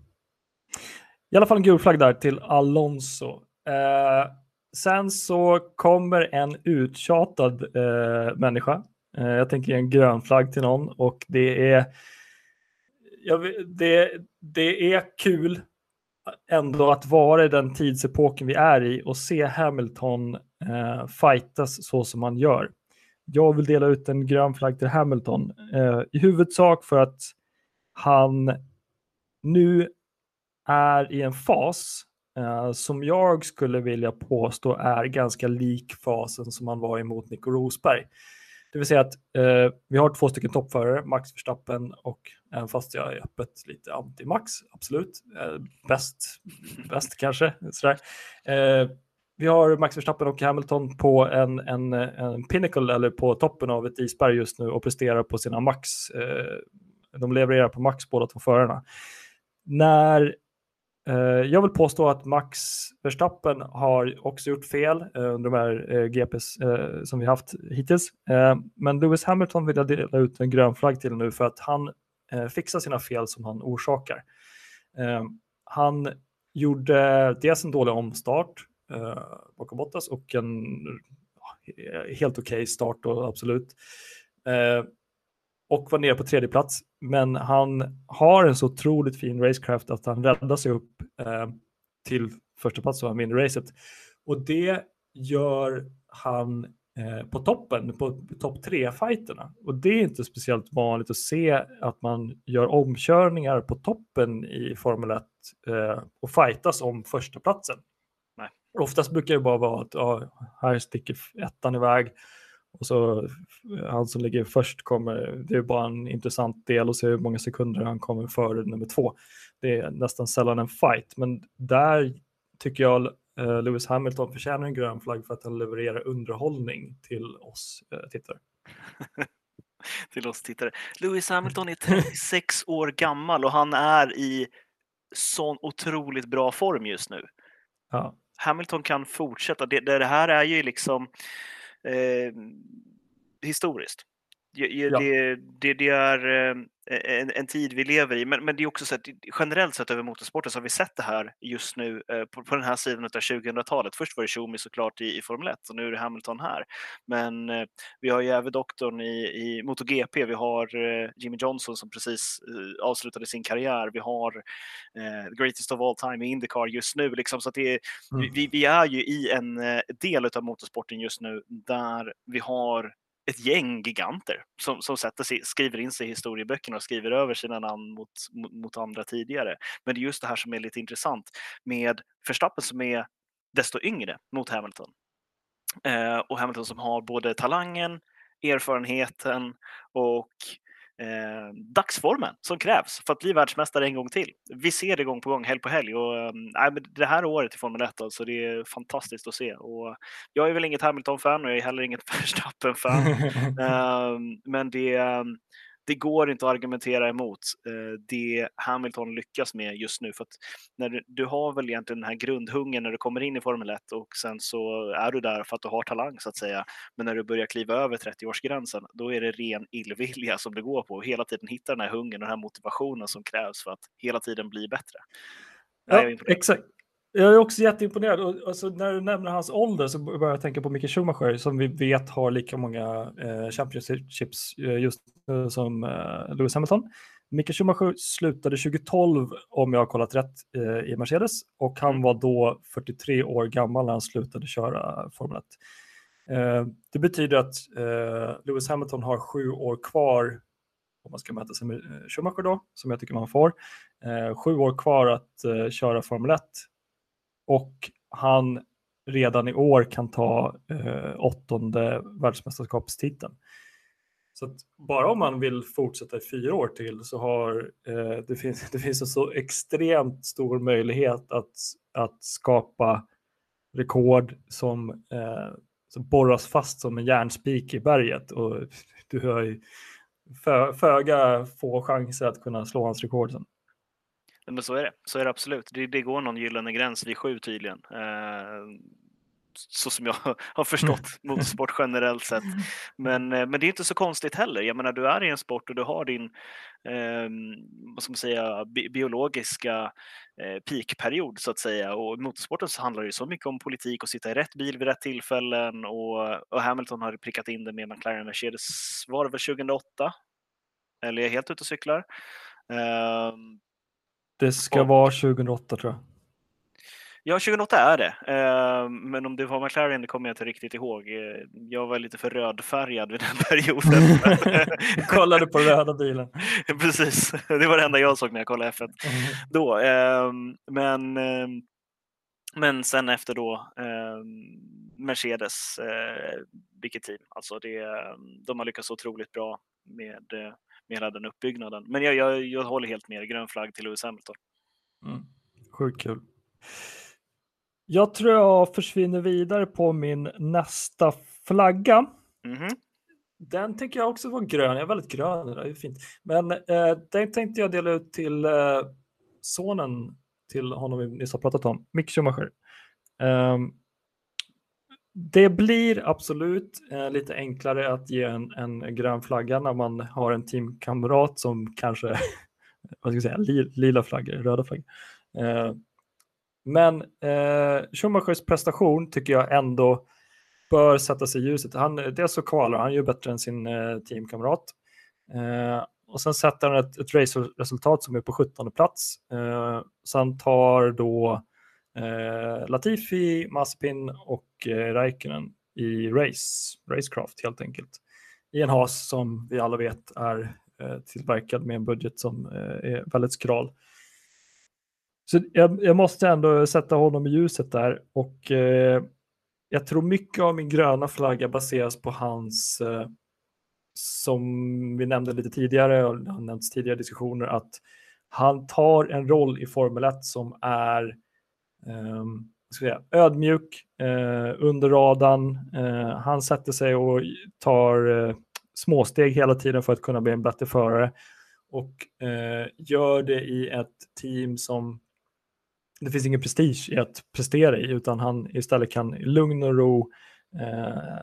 I alla fall en gul flagg där till Alonso. Eh, sen så kommer en uttjatad eh, människa. Eh, jag tänker ge en grön flagg till någon och det är, jag, det, det är kul ändå att vara i den tidsepoken vi är i och se Hamilton eh, fightas så som han gör. Jag vill dela ut en grön flagg till Hamilton eh, i huvudsak för att han nu är i en fas eh, som jag skulle vilja påstå är ganska lik fasen som han var emot Nico Rosberg. Det vill säga att eh, vi har två stycken toppförare, Max Verstappen och även fast jag är öppet lite anti-Max, absolut, eh, bäst, bäst kanske. Sådär. Eh, vi har Max Verstappen och Hamilton på en, en, en pinnacle eller på toppen av ett isberg just nu och presterar på sina max. Eh, de levererar på max båda två förarna när eh, jag vill påstå att Max Verstappen har också gjort fel eh, under de här eh, GPs eh, som vi haft hittills. Eh, men Lewis Hamilton vill jag dela ut en grön flagg till nu för att han eh, fixar sina fel som han orsakar. Eh, han gjorde dels en dålig omstart eh, bakom Bottas och en helt okej okay start då, absolut eh, och var nere på tredje plats. Men han har en så otroligt fin racecraft att han räddar sig upp eh, till första plats och han vinner racet. Och det gör han eh, på toppen, på topp tre-fighterna. Och det är inte speciellt vanligt att se att man gör omkörningar på toppen i Formel 1 eh, och fightas om första platsen. Nej. Oftast brukar det bara vara att ja, här sticker ettan iväg och så han som ligger först kommer, det är bara en intressant del att se hur många sekunder han kommer före nummer två. Det är nästan sällan en fight, men där tycker jag eh, Lewis Hamilton förtjänar en grön flagg för att han levererar underhållning till oss eh, tittare. till oss tittare. Lewis Hamilton är 36 år gammal och han är i sån otroligt bra form just nu. Ja. Hamilton kan fortsätta. Det, det här är ju liksom eh, historiskt. Ja. Det, det, det, är eh, en, en, tid vi lever i, men, men det är också så att generellt sett över motorsporten så har vi sett det här just nu eh, på, på den här sidan av 2000-talet. Först var det Schumi såklart i, i Formel 1 och nu är det Hamilton här. Men eh, vi har ju även doktorn i, i MotoGP, vi har eh, Jimmy Johnson som precis eh, avslutade sin karriär, vi har eh, Greatest of All Time i Indycar just nu. Liksom, så det, mm. vi, vi är ju i en del av motorsporten just nu där vi har ett gäng giganter som, som sätter sig, skriver in sig i historieböckerna och skriver över sina namn mot, mot, andra tidigare. Men det är just det här som är lite intressant med Verstappen som är desto yngre mot Hamilton. Eh, och Hamilton som har både talangen, erfarenheten och eh, dagsformen som krävs för att bli världsmästare en gång till. Vi ser det gång på gång, helg på helg. Och, eh, det här året i Formel 1, alltså, det är fantastiskt att se. Och jag är väl inget Hamilton-fan och jag är heller inget Verstappen-fan. eh, men det, ehm, det går inte att argumentera emot eh, det Hamilton lyckas med just nu. För att när du, har väl egentligen den här grundhungern när du kommer in i Formel 1 och sen så är du där för att du har talang så att säga. Men när du börjar kliva över 30-årsgränsen, då är det ren illvilja som det går på. Hela tiden hitta den här hungern och den här motivationen som krävs för att hela tiden bli bättre. Ja, exakt. Jag är också jätteimponerad. Och, alltså, när du nämner hans ålder så börjar jag tänka på Micke Schumacher som vi vet har lika många eh, championships eh, just nu som eh, Lewis Hamilton. Micke Schumacher slutade 2012 om jag har kollat rätt eh, i Mercedes och han mm. var då 43 år gammal när han slutade köra Formel 1. Eh, det betyder att eh, Lewis Hamilton har sju år kvar om man ska mäta sig med Schumacher då, som jag tycker man får. sju år kvar att köra Formel 1 och han redan i år kan ta eh, åttonde världsmästerskapstiteln. Så bara om man vill fortsätta i fyra år till så har eh, det, finns, det finns en så extremt stor möjlighet att, att skapa rekord som, eh, som borras fast som en järnspik i berget och du har ju föga få chanser att kunna slå hans rekord sen. Men så är det, så är det absolut. Det, det går någon gyllene gräns vid sju tydligen. Eh, så som jag har förstått motorsport generellt sett. Men, eh, men det är inte så konstigt heller. Jag menar, du är i en sport och du har din eh, vad ska man säga, bi biologiska eh, peakperiod så att säga. Och i motorsporten så handlar det ju så mycket om politik och sitta i rätt bil vid rätt tillfällen. Och, och Hamilton har prickat in det med McLaren Mercedes, var det väl 2008? Eller är jag helt ute och cyklar? Um, det ska och, vara 2008 tror jag. Ja, 2008 är det. Uh, men om det var McLaren det kommer jag inte riktigt ihåg. Uh, jag var lite för rödfärgad vid den perioden. kollade på röda bilen. Precis, det var det enda jag såg när jag kollade F1 mm. då. Uh, men, ehm, men sen efter då Mercedes, vilket team. Alltså det, de har lyckats otroligt bra med med hela den uppbyggnaden. Men jag, jag, jag håller helt med, grön flagg till Lewis Hamilton. Mm. Sjukt kul. Jag tror jag försvinner vidare på min nästa flagga. Mm -hmm. Den tänker jag också vara grön. Jag är väldigt grön, det är fint. Men eh, den tänkte jag dela ut till eh, sonen till honom vi nyss har pratat om, Mick Schumacher. Um, det blir absolut eh, lite enklare att ge en, en grön flagga när man har en teamkamrat som kanske, vad ska jag säga, li, lila flaggor, röda flaggor. Eh, men eh, Schumachers prestation tycker jag ändå bör sätta sig i ljuset. Han, dels så kvalar han ju bättre än sin eh, teamkamrat. Eh, och sen sätter han ett, ett raceresultat som är på 17 plats. Eh, så han tar då eh, Latifi, Maspin och och Räikkönen i race, racecraft helt enkelt. I en has som vi alla vet är eh, tillverkad med en budget som eh, är väldigt skral. Så jag, jag, måste ändå sätta honom i ljuset där och eh, jag tror mycket av min gröna flagga baseras på hans, eh, som vi nämnde lite tidigare och har nämnts tidigare diskussioner, att han tar en roll i Formel 1 som är eh, ska säga, ödmjuk, eh, under radarn. Eh, han sätter sig och tar eh, småsteg hela tiden för att kunna bli en bättre förare och eh, gör det i ett team som det finns ingen prestige i att prestera i utan han istället kan i lugn och ro eh,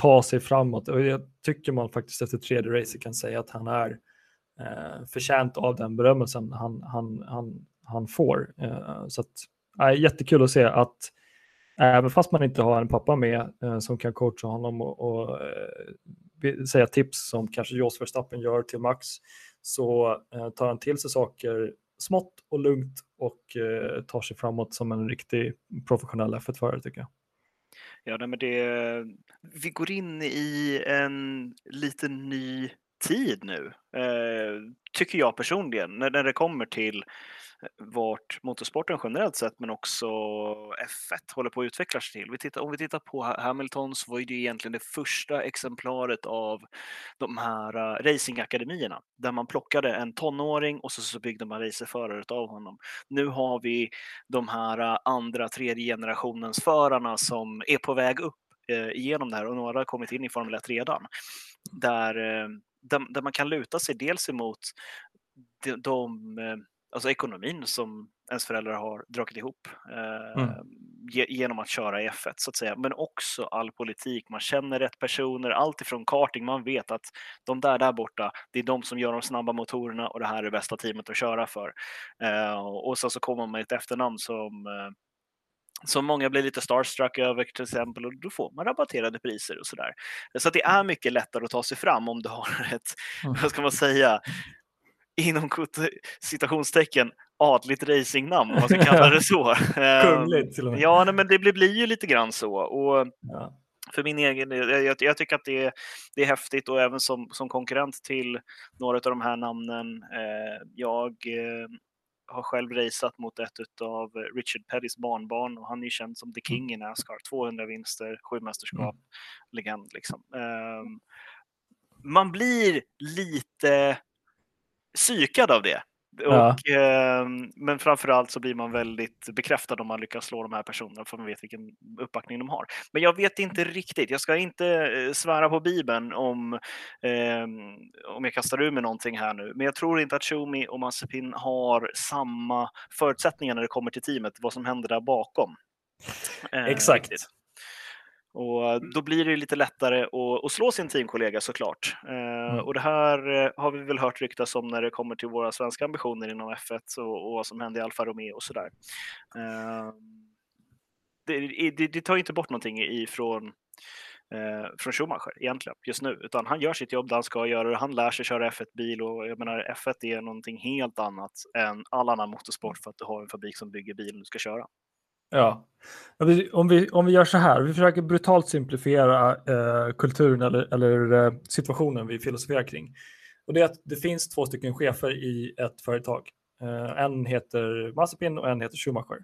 ta sig framåt. Och jag tycker man faktiskt efter tredje racet kan säga att han är eh, förtjänt av den berömmelsen han, han, han, han får. Eh, så att, är jättekul att se att även fast man inte har en pappa med eh, som kan coacha honom och, och eh, säga tips som kanske Jos Verstappen gör till Max så eh, tar han till sig saker smått och lugnt och eh, tar sig framåt som en riktig professionell F1-förare tycker jag. Ja, nej, men det, vi går in i en lite ny tid nu, eh, tycker jag personligen, när, när det kommer till vart motorsporten generellt sett, men också F1 håller på att utvecklas till. Vi tittar, om vi tittar på Hamilton så var det egentligen det första exemplaret av de här eh, racingakademierna där man plockade en tonåring och så, så byggde man racerförare av honom. Nu har vi de här eh, andra, tredje generationens förarna som är på väg upp eh, igenom det här och några har kommit in i Formel 1 redan. Där, där, där man kan luta sig dels emot de, de alltså ekonomin som ens föräldrar har dragit ihop eh, mm. genom att köra i F1 så att säga. Men också all politik. Man känner rätt personer, allt ifrån karting. Man vet att de där där borta, det är de som gör de snabba motorerna och det här är det bästa teamet att köra för. Eh, och sen så kommer man med ett efternamn som eh, som många blir lite starstruck över till exempel och då får man rabatterade priser och sådär. Så det är mycket lättare att ta sig fram om du har ett, mm. vad ska man säga, inom citationstecken adligt racingnamn, om man ska kalla det så. Kungligt till och med. Ja, men det blir, blir ju lite grann så. Och ja. För min egen jag, jag tycker att det är, det är häftigt och även som, som konkurrent till några av de här namnen. Eh, jag eh, har själv raceat mot ett av Richard Pettys barnbarn och han är känd som the king i Nascar. 200 vinster, sju mästerskap, mm. legend liksom. Eh, man blir lite psykad av det. Ja. Och, eh, men framförallt så blir man väldigt bekräftad om man lyckas slå de här personerna för man vet vilken uppbackning de har. Men jag vet inte riktigt. Jag ska inte eh, svära på Bibeln om, eh, om jag kastar ur med någonting här nu. Men jag tror inte att Shumi och Mazepin har samma förutsättningar när det kommer till teamet, vad som händer där bakom. Eh, Exakt. Riktigt. Och mm. då blir det lite lättare att, att slå sin teamkollega såklart. Eh, mm. Och det här eh, har vi väl hört ryktas om när det kommer till våra svenska ambitioner inom F1 och, och vad som hände i Alfa Romeo och sådär. Eh, det, det, det, tar inte bort någonting ifrån eh, från Schumacher egentligen just nu, utan han gör sitt jobb där han ska göra det. Han lär sig köra F1-bil och jag menar F1 är någonting helt annat än all annan motorsport för att du har en fabrik som bygger bilen du ska köra. Ja. Om vi, om vi gör så här, vi försöker brutalt simplifiera eh, kulturen eller, eller eh, situationen vi filosoferar kring. Och det är att det finns två stycken chefer i ett företag. Eh, en heter Mazepin och en heter Schumacher.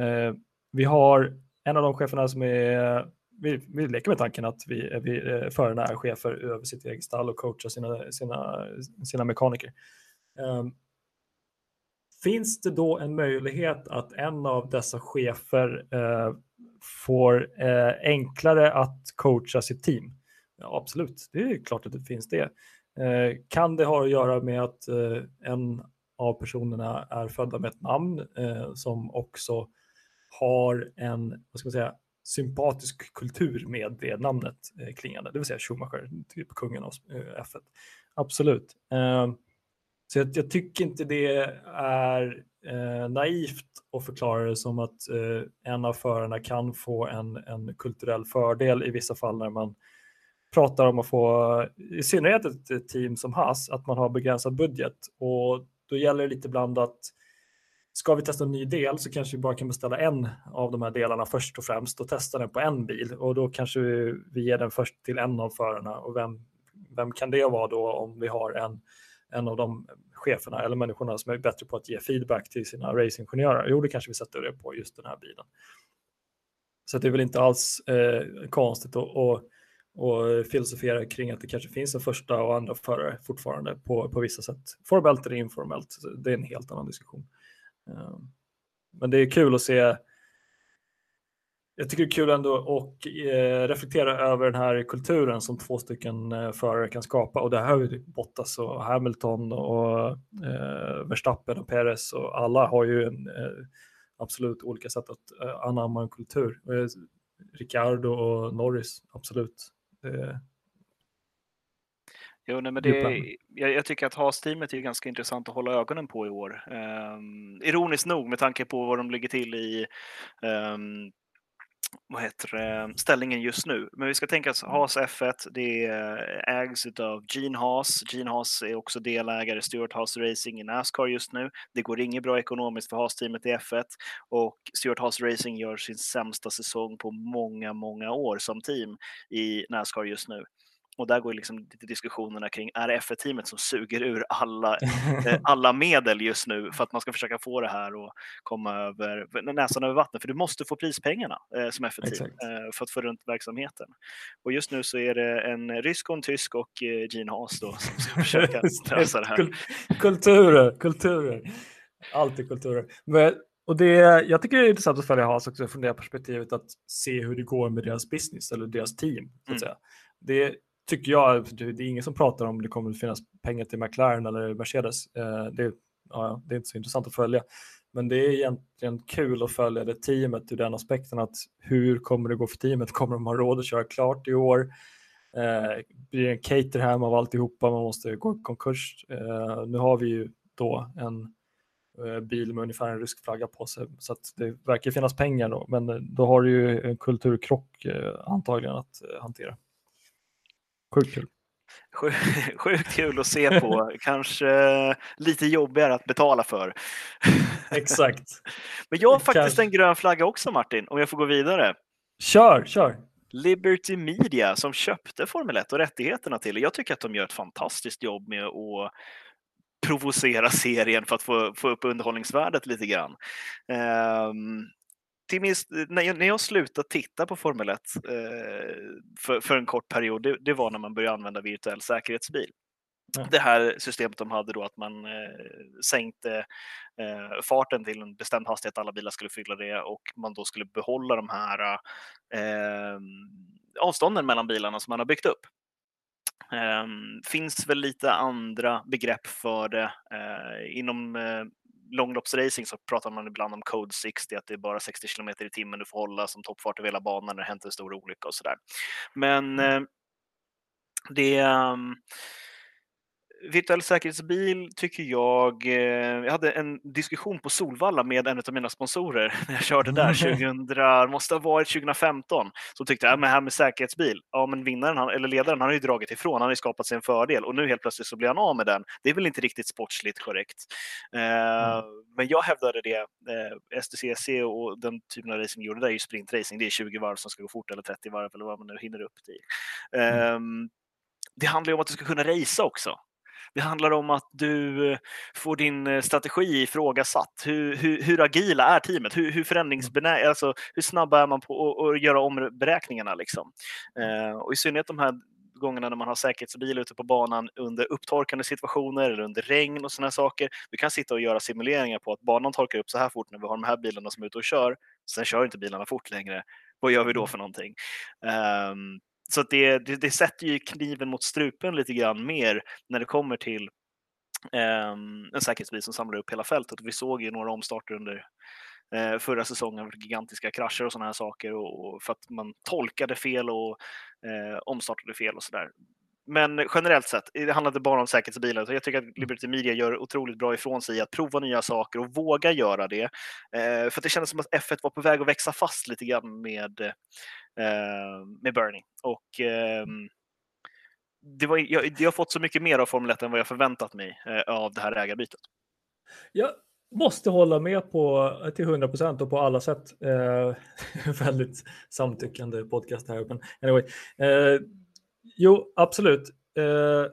Eh, vi har en av de cheferna som är, vi, vi leker med tanken att vi, vi eh, förarna är chefer över sitt eget stall och coachar sina, sina, sina mekaniker. Eh, Finns det då en möjlighet att en av dessa chefer eh, får eh, enklare att coacha sitt team? Ja, absolut, det är klart att det finns det. Eh, kan det ha att göra med att eh, en av personerna är födda med ett namn eh, som också har en vad ska man säga, sympatisk kultur med det namnet eh, klingande, det vill säga Schumacher, typ kungen av eh, F1. Absolut. Eh, så jag, jag, tycker inte det är eh, naivt att förklara det som att eh, en av förarna kan få en, en kulturell fördel i vissa fall när man pratar om att få, i synnerhet ett team som Haas, att man har begränsad budget. Och då gäller det lite ibland att ska vi testa en ny del så kanske vi bara kan beställa en av de här delarna först och främst och testa den på en bil och då kanske vi, vi ger den först till en av förarna och vem, vem kan det vara då om vi har en en av de cheferna eller människorna som är bättre på att ge feedback till sina racingingenjörer. Jo, det kanske vi sätter det på just den här bilen. Så det är väl inte alls eh, konstigt att, att, att filosofera kring att det kanske finns en första och andra förare fortfarande på, på vissa sätt. Formellt eller informellt, det är en helt annan diskussion. Eh, men det är kul att se jag tycker det är kul ändå att eh, reflektera över den här kulturen som två stycken eh, förare kan skapa. Och det här har ju Bottas och Hamilton och eh, Verstappen och Perez och alla har ju en, eh, absolut olika sätt att eh, anamma en kultur. Eh, Ricardo och Norris, absolut. Jo, nej, men det, jag, jag, tycker att Haas-teamet är ganska intressant att hålla ögonen på i år. Um, ironiskt nog med tanke på var de ligger till i um, vad heter det, ställningen just nu. Men vi ska tänka oss Haas F1, det ägs av Gene Haas. Gene Haas är också delägare i Stuart Haas Racing i Nascar just nu. Det går inget bra ekonomiskt för Haas-teamet i F1 och Stuart Haas Racing gör sin sämsta säsong på många, många år som team i Nascar just nu. Och där går liksom lite diskussionerna kring, är det F1-teamet som suger ur alla, eh, alla medel just nu för att man ska försöka få det här och komma över näsan över vattnet? För du måste få prispengarna eh, som F1-team eh, för att få runt verksamheten. Och just nu så är det en rysk och en tysk och eh, Gene Haas då som ska försöka lösa det här. kulturer, kulturer. Alltid kulturer. Men, och det, jag tycker det är intressant att följa Haas också från det perspektivet att se hur det går med deras business eller deras team. Så att mm. säga. Det, tycker jag, det är ingen som pratar om det kommer att finnas pengar till McLaren eller Mercedes. Eh, det, ja, det är inte så intressant att följa. Men det är egentligen kul att följa det teamet ur den aspekten att hur kommer det gå för teamet? Kommer de ha råd att köra klart i år? Eh, blir det en Caterham av alltihopa? Man måste gå i konkurs. Eh, nu har vi ju då en eh, bil med ungefär en rysk flagga på sig så att det verkar finnas pengar då. Men eh, då har du ju en kulturkrock antagligen att hantera. Sjukt kul. Sjukt kul att se på, kanske lite jobbigare att betala för. Exakt. Men jag har faktiskt kanske... en grön flagga också Martin, om jag får gå vidare. Kör, kör. Liberty Media som köpte Formel 1 och rättigheterna till. Jag tycker att de gör ett fantastiskt jobb med att provocera serien för att få, få upp underhållningsvärdet lite grann. Um, till minst, när, jag, när jag slutade titta på Formel 1 eh, för, för, en kort period, det, det, var när man började använda virtuell säkerhetsbil. Mm. Det här systemet de hade då att man eh, sänkte eh, farten till en bestämd hastighet, alla bilar skulle fylla det och man då skulle behålla de här eh, avstånden mellan bilarna som man har byggt upp. Um, finns väl lite andra begrepp för det. Uh, inom uh, långloppsracing så pratar man ibland om code 60, att det är bara 60 km i timmen du får hålla som toppfart över hela banan när det hänt en stor olycka och sådär. Men mm. eh, det um, virtuell säkerhetsbil tycker jag, eh, jag hade en diskussion på Solvalla med en av mina sponsorer när jag körde där 2000, måste ha varit 2015. Så tyckte jag, men här med säkerhetsbil, ja men vinnaren, eller ledaren, han har ju dragit ifrån, han har ju skapat sig en fördel och nu helt plötsligt så blir han av med den. Det är väl inte riktigt sportsligt korrekt. Eh, mm. Men jag hävdade det, eh, STCC och den typen av racing gjorde det är ju sprintracing, det är 20 varv som ska gå fort eller 30 varv eller vad man nu hinner upp till. Mm. Ehm, det handlar ju om att du ska kunna racea också. Det handlar om att du eh, får din eh, strategi ifrågasatt. Hur, hur, hur agila är teamet? Hur, hur förändringsbenä alltså, hur snabba är man på att göra om beräkningarna? Liksom? Eh, och I synnerhet de här gångerna när man har säkerhetsbil ute på banan under upptorkande situationer eller under regn och sådana saker. Du kan sitta och göra simuleringar på att banan torkar upp så här fort när vi har de här bilarna som är ute och kör. Sen kör inte bilarna fort längre. Vad gör vi då för någonting? Um, så det, det, det, sätter ju kniven mot strupen lite grann mer när det kommer till eh, en säkerhetsbil som samlar upp hela fältet. Vi såg ju några omstarter under eh, förra säsongen, gigantiska krascher och sådana här saker och, och, för att man tolkade fel och eh, omstartade fel och sådär. Men generellt sett, det handlar inte bara om säkerhetsbilar. Så jag tycker att Liberty Media gör otroligt bra ifrån sig att prova nya saker och våga göra det. Eh, för det kändes som att F1 var på väg att växa fast lite grann med, eh, Eh, med Bernie. Och, eh, det var, jag, jag, har fått så mycket mer av Formel 1 än vad jag förväntat mig eh, av det här ägarbytet. Jag måste hålla med på till 100 procent och på alla sätt. Eh, väldigt samtyckande podcast här. Men anyway, eh, Jo, absolut. Eh,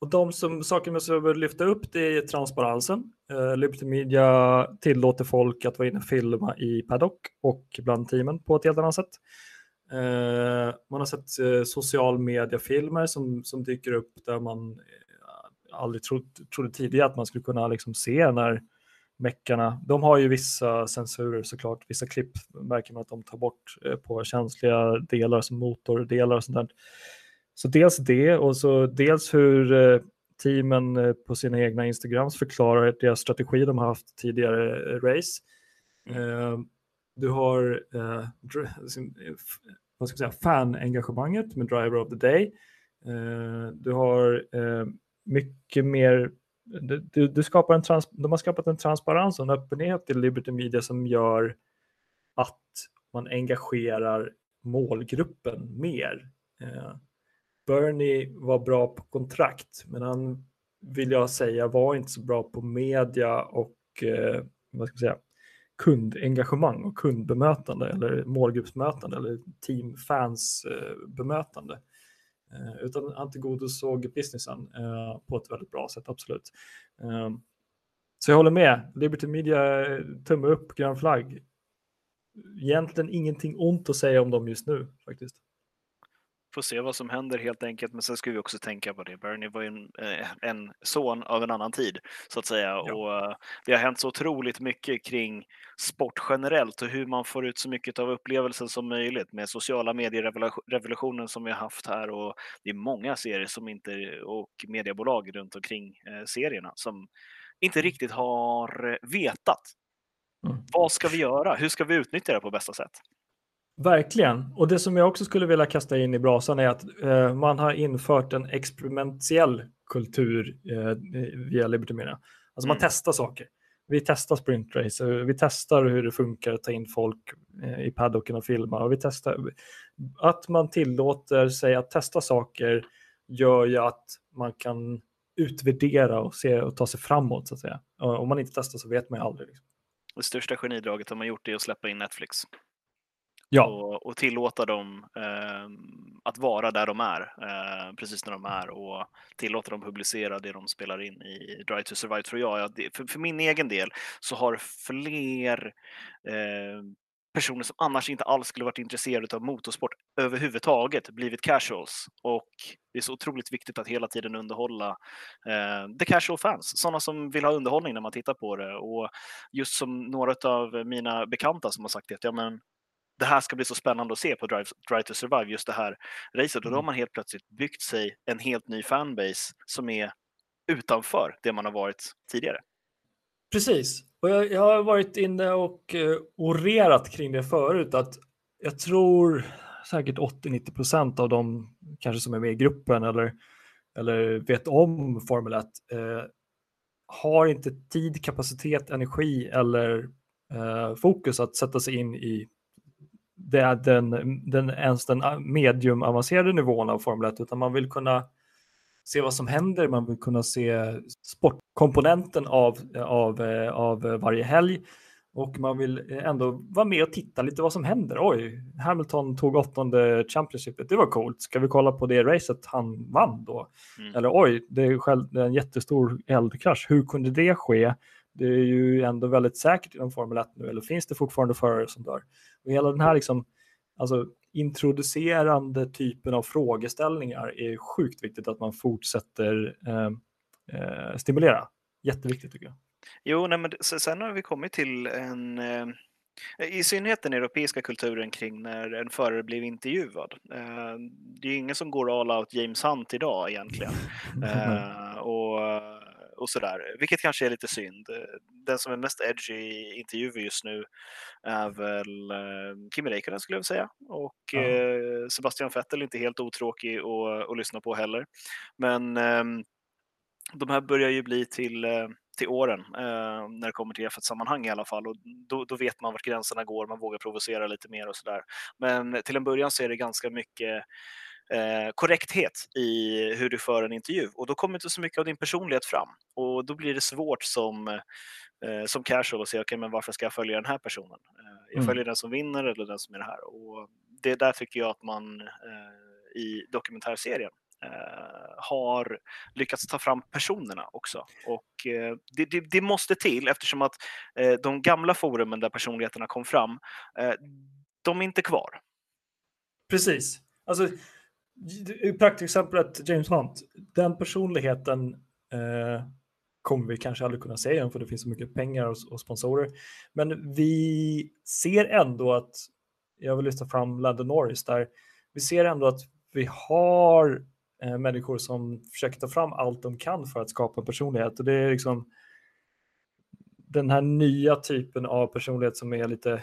och de som, saker man behöver lyfta upp det är transparensen. Eh, Liberty Media tillåter folk att vara inne och filma i paddock och bland teamen på ett helt annat sätt. Eh, man har sett eh, social media-filmer som, som dyker upp där man eh, aldrig trodde, trodde tidigare att man skulle kunna liksom se när meckarna, de har ju vissa censurer såklart, vissa klipp märker man att de tar bort på känsliga delar som motordelar och sånt där. Så dels det och så dels hur teamen på sina egna Instagrams förklarar deras strategi de har haft tidigare race. Mm. Du har eh, vad ska jag säga, fanengagemanget med Driver of the Day. Eh, du har eh, mycket mer du, du skapar en trans, de har skapat en transparens och en öppenhet i Liberty Media som gör att man engagerar målgruppen mer. Eh, Bernie var bra på kontrakt, men han vill jag säga var inte så bra på media och eh, vad ska jag säga, kundengagemang och kundbemötande eller målgruppsmötande eller teamfansbemötande. eh, bemötande. Eh, utan han tillgodosåg businessen eh, på ett väldigt bra sätt, absolut. Ehm, så jag håller med. Liberty Media, eh, tumme upp, grön flagg. Egentligen ingenting ont att säga om dem just nu faktiskt får se vad som händer helt enkelt. Men sen ska vi också tänka på det. Bernie var ju en, eh, en son av en annan tid så att säga. Ja. Och eh, det har hänt så otroligt mycket kring sport generellt och hur man får ut så mycket av upplevelsen som möjligt med sociala medierevolutionen som vi har haft här. Och det är många serier som inte, och mediebolag runt omkring eh, serierna som inte mm. riktigt har vetat. Mm. Vad ska vi göra? Hur ska vi utnyttja det på bästa sätt? Verkligen. Och det som jag också skulle vilja kasta in i brasan är att eh, man har infört en experimentell kultur eh, via Liberty Media. Alltså man mm. testar saker. Vi testar sprintrace, vi testar hur det funkar att ta in folk eh, i paddocken och filma. Och vi testar. Att man tillåter sig att testa saker gör ju att man kan utvärdera och, se, och ta sig framåt. så att säga. Om man inte testar så vet man ju aldrig. Liksom. Det största genidraget de har gjort är att släppa in Netflix. Ja. Och, och, tillåta dem eh, att vara där de är, eh, precis när de är och tillåta dem publicera det de spelar in i Drive to Survive tror jag. För, för min egen del så har fler eh, personer som annars inte alls skulle varit intresserade av motorsport överhuvudtaget blivit casuals. Och det är så otroligt viktigt att hela tiden underhålla eh, the casual fans, sådana som vill ha underhållning när man tittar på det. Och just som några av mina bekanta som har sagt att ja, men det här ska bli så spännande att se på Drive, Drive to Survive, just det här racet. Och då har mm. man helt plötsligt byggt sig en helt ny fanbase som är utanför det man har varit tidigare. Precis, och jag, jag har varit inne och uh, orerat kring det förut att jag tror säkert 80-90 procent av de kanske som är med i gruppen eller, eller vet om Formel 1 eh, har inte tid, kapacitet, energi eller eh, fokus att sätta sig in i det är den, den, ens den medium avancerade nivån av Formel 1, utan man vill kunna se vad som händer, man vill kunna se sportkomponenten av, av, av varje helg och man vill ändå vara med och titta lite vad som händer. Oj, Hamilton tog åttonde Championshipet, det var coolt. Ska vi kolla på det racet han vann då? Mm. Eller oj, det är, själv, det är en jättestor eldkrasch. Hur kunde det ske? Det är ju ändå väldigt säkert inom Formel 1 nu, eller finns det fortfarande förare som dör? Och hela den här liksom, alltså, introducerande typen av frågeställningar är sjukt viktigt att man fortsätter eh, eh, stimulera. Jätteviktigt tycker jag. Jo, nej, men sen har vi kommit till en eh... I synnerhet den europeiska kulturen kring när en förare blev intervjuad. Eh, det är ingen som går all out James Hunt idag egentligen. Eh, och och sådär, vilket kanske är lite synd. Den som är mest edgy i intervjuer just nu är väl eh, Kimi Räikkönen skulle jag säga och eh, Sebastian Vettel är inte helt otråkig att, att lyssna på heller. Men eh, de här börjar ju bli till eh, till åren eh, när det kommer till F1-sammanhang i alla fall och då, då, vet man vart gränserna går, man vågar provocera lite mer och sådär. Men till en början så är det ganska mycket eh, korrekthet i hur du för en intervju och då kommer inte så mycket av din personlighet fram och då blir det svårt som, eh, som casual att säga okay, men varför ska jag följa den här personen? Eh, jag mm. följer mm. den som vinner eller den som är det här och det där tycker jag att man eh, i dokumentärserien Uh, har lyckats ta fram personerna också. Och uh, det, det, det, måste till eftersom att de gamla forumen där personligheterna kom fram, de är inte kvar. Precis. Alltså, praktexemplet James Hunt, den personligheten eh, kommer vi kanske aldrig kunna se igen för det finns så mycket pengar och, och, sponsorer. Men vi ser ändå att, jag vill lyfta fram Landon Norris där, vi ser ändå att vi har eh, människor som försöker ta fram allt de kan för att skapa personlighet och det är liksom den här nya typen av personlighet som är lite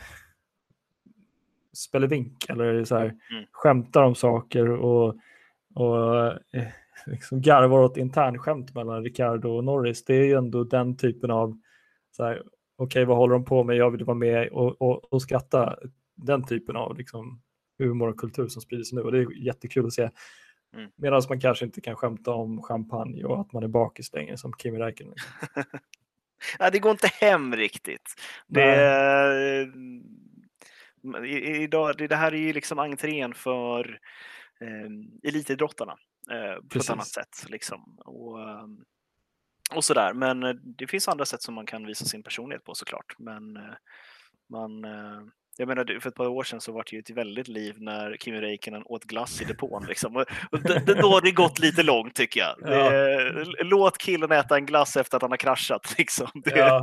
spelevink eller så här, mm. skämtar om saker och, och eh, liksom garvar åt internskämt mellan Ricardo och Norris. Det är ju ändå den typen av, okej okay, vad håller de på med, jag vill vara med och, och, och skratta den typen av liksom, humor och kultur som sprider sig nu och det är jättekul att se. Mm. Medan man kanske inte kan skämta om champagne och att man är bakis längre som Kimi Räikkönen. ja, det går inte hem riktigt. Det, idag, det, det här är ju liksom entrén för eh, elitidrottarna eh, på ett annat sätt. Liksom. Och, ehm, och sådär. Men eh, det finns andra sätt som man kan visa sin personlighet på såklart. Men eh, man, eh, jag menar, för ett par år sedan så var det ju ett väldigt liv när Kimi Räikkönen åt glass i depån. Liksom. Och det, det, då har det gått lite långt tycker jag. Det, låt killen äta en glass efter att han har kraschat. Liksom. Det... Ja.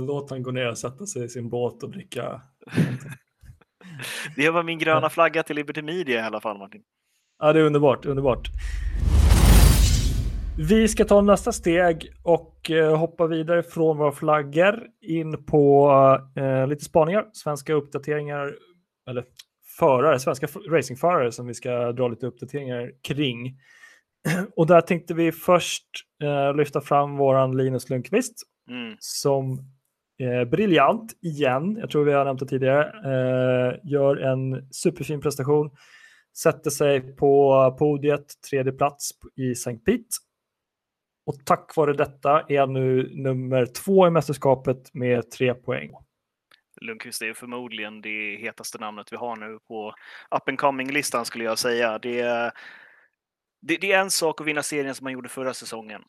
Låt han gå ner och sätta sig i sin båt och dricka. Det var min gröna flagga till Liberty Media i alla fall Martin. Ja, det är underbart, underbart. Vi ska ta nästa steg och eh, hoppa vidare från våra flaggor in på eh, lite spaningar, svenska uppdateringar, eller förare, svenska racingförare som vi ska dra lite uppdateringar kring. Och där tänkte vi först eh, lyfta fram våran Linus Lundqvist mm. som eh, briljant igen, jag tror vi har nämnt det tidigare, eh, gör en superfin prestation, sätter sig på podiet, tredje plats i St. Pete och tack vare detta är han nu nummer två i mästerskapet med tre poäng. Lundqvist är förmodligen det hetaste namnet vi har nu på up and coming-listan skulle jag säga. Det är, det, det, är en sak att vinna serien som man gjorde förra säsongen.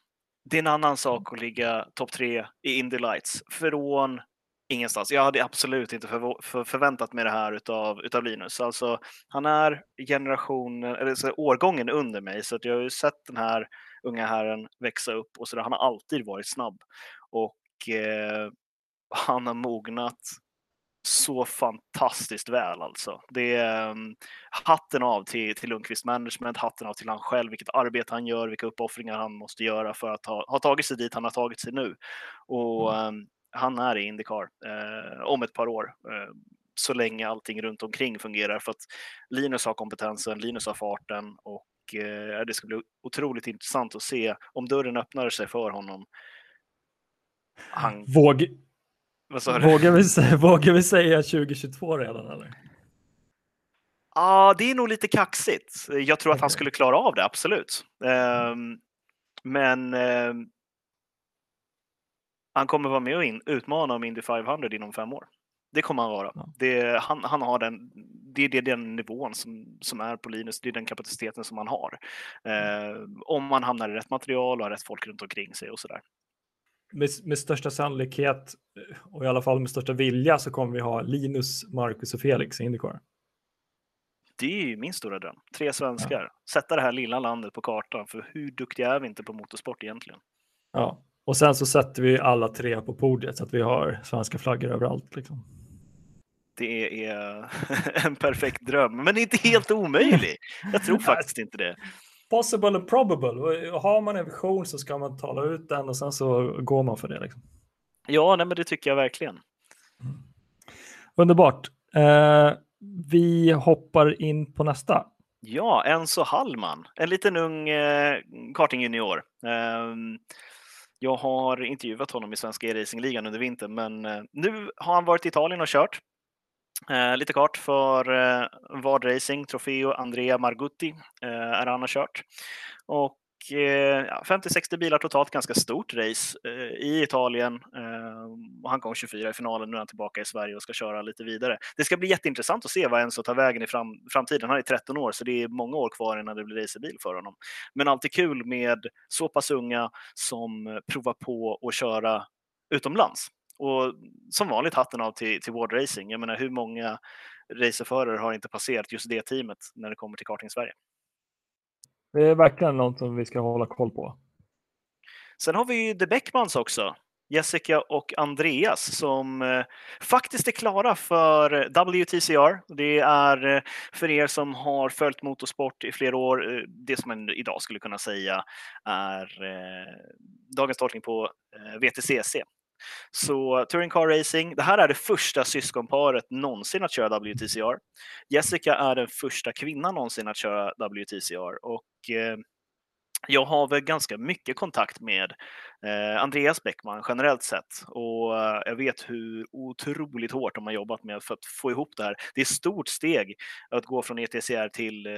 Det är en annan sak att ligga topp tre i Indy Lights från ingenstans. Jag hade absolut inte för, för, förväntat mig det här utav, utav Linus. Alltså, han är generationen, eller så, årgången under mig, så att jag har ju sett den här unga herren växa upp och så där. Han har alltid varit snabb och eh, han har mognat så fantastiskt väl alltså. Det är um, hatten av till, till Lundqvist Management, hatten av till han själv, vilket arbete han gör, vilka uppoffringar han måste göra för att ha, ha tagit sig dit han har tagit sig nu. Och um, han är i Indycar eh, om ett par år. Eh, så länge allting runt omkring fungerar för att Linus har kompetensen, Linus har farten och eh, det ska bli otroligt intressant att se om dörren öppnar sig för honom. Han... Våg... Vågar, vi, vågar vi säga 2022 redan eller? Ja, ah, det är nog lite kaxigt. Jag tror okay. att han skulle klara av det, absolut. Um, men um, han kommer vara med och in, utmana om Indy 500 inom fem år. Det kommer han vara. Ja. Det, han, han har den, det, det är den nivån som, som är på Linus, det är den kapaciteten som han har. Eh, om man hamnar i rätt material och har rätt folk runt omkring sig och sådär. Med, med största sannolikhet, och i alla fall med största vilja, så kommer vi ha Linus, Marcus och Felix i Indycar. Det är ju min stora dröm. Tre svenskar. Ja. Sätta det här lilla landet på kartan, för hur duktiga är vi inte på motorsport egentligen? Ja, och sen så sätter vi alla tre på podiet så att vi har svenska flaggor överallt. Liksom. Det är en perfekt dröm, men inte helt omöjlig. Jag tror faktiskt inte det. Possible and probable. Har man en vision så ska man tala ut den och sen så går man för det. Liksom. Ja, nej, men det tycker jag verkligen. Mm. Underbart. Eh, vi hoppar in på nästa. Ja, Enzo Hallman, en liten ung eh, kartingjunior. Eh, jag har intervjuat honom i Svenska e-racingligan under vintern, men eh, nu har han varit i Italien och kört. Eh, lite kort för eh, Vard Racing, Trofeo Andrea Margutti eh, är han har kört. Och eh, 50-60 bilar totalt, ganska stort race eh, i Italien. Eh, och han kom 24 i finalen, nu är han tillbaka i Sverige och ska köra lite vidare. Det ska bli jätteintressant att se vad Enzo tar vägen i fram, framtiden. Han är 13 år, så det är många år kvar innan det blir racerbil för honom. Men alltid kul med så pass unga som provar på att köra utomlands. Och som vanligt hatten av till, till Ward Racing. Jag menar hur många racerförare har inte passerat just det teamet när det kommer till karting Sverige? Det är verkligen något som vi ska hålla koll på. Sen har vi ju The Beckmans också. Jessica och Andreas som eh, faktiskt är klara för WTCR. Det är eh, för er som har följt motorsport i flera år, eh, det som man idag skulle kunna säga är dagens startning på VTCC. Så Touring Car Racing, det här är det första syskonparet någonsin att köra WTCR. Jessica är den första kvinnan någonsin att köra WTCR och eh, jag har väl ganska mycket kontakt med eh, Andreas Bäckman generellt sett och eh, jag vet hur otroligt hårt de har jobbat med för att få ihop det här. Det är ett stort steg att gå från ETCR till, eh,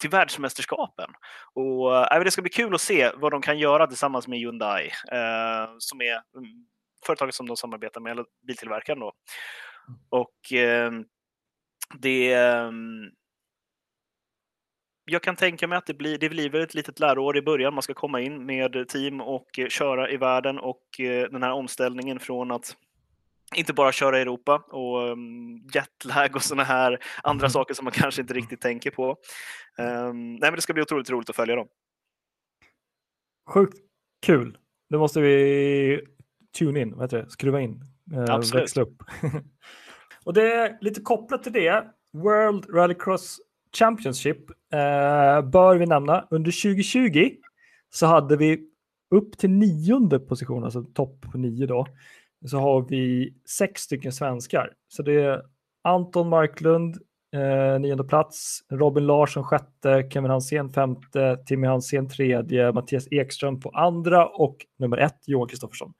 till världsmästerskapen och eh, det ska bli kul att se vad de kan göra tillsammans med Hyundai eh, som är mm, företaget som de samarbetar med, eller biltillverkaren då. Och eh, det ehm, jag kan tänka mig att det blir, det blir väl ett litet läroår i början. Man ska komma in med team och eh, köra i världen och eh, den här omställningen från att inte bara köra i Europa och um, jetlag och sådana här andra mm. saker som man kanske inte riktigt tänker på. Um, nej, men det ska bli otroligt roligt att följa dem. Sjukt kul. Det måste vi tune in, vad heter det? skruva in, eh, Absolut. växla upp. och det är lite kopplat till det. World Rallycross Championship eh, bör vi nämna. Under 2020 så hade vi upp till nionde position, alltså topp nio då, så har vi sex stycken svenskar. Så det är Anton Marklund, eh, nionde plats, Robin Larsson sjätte, Kevin Hansén femte, Timmy Hansén tredje, Mattias Ekström på andra och nummer ett Johan Kristoffersson.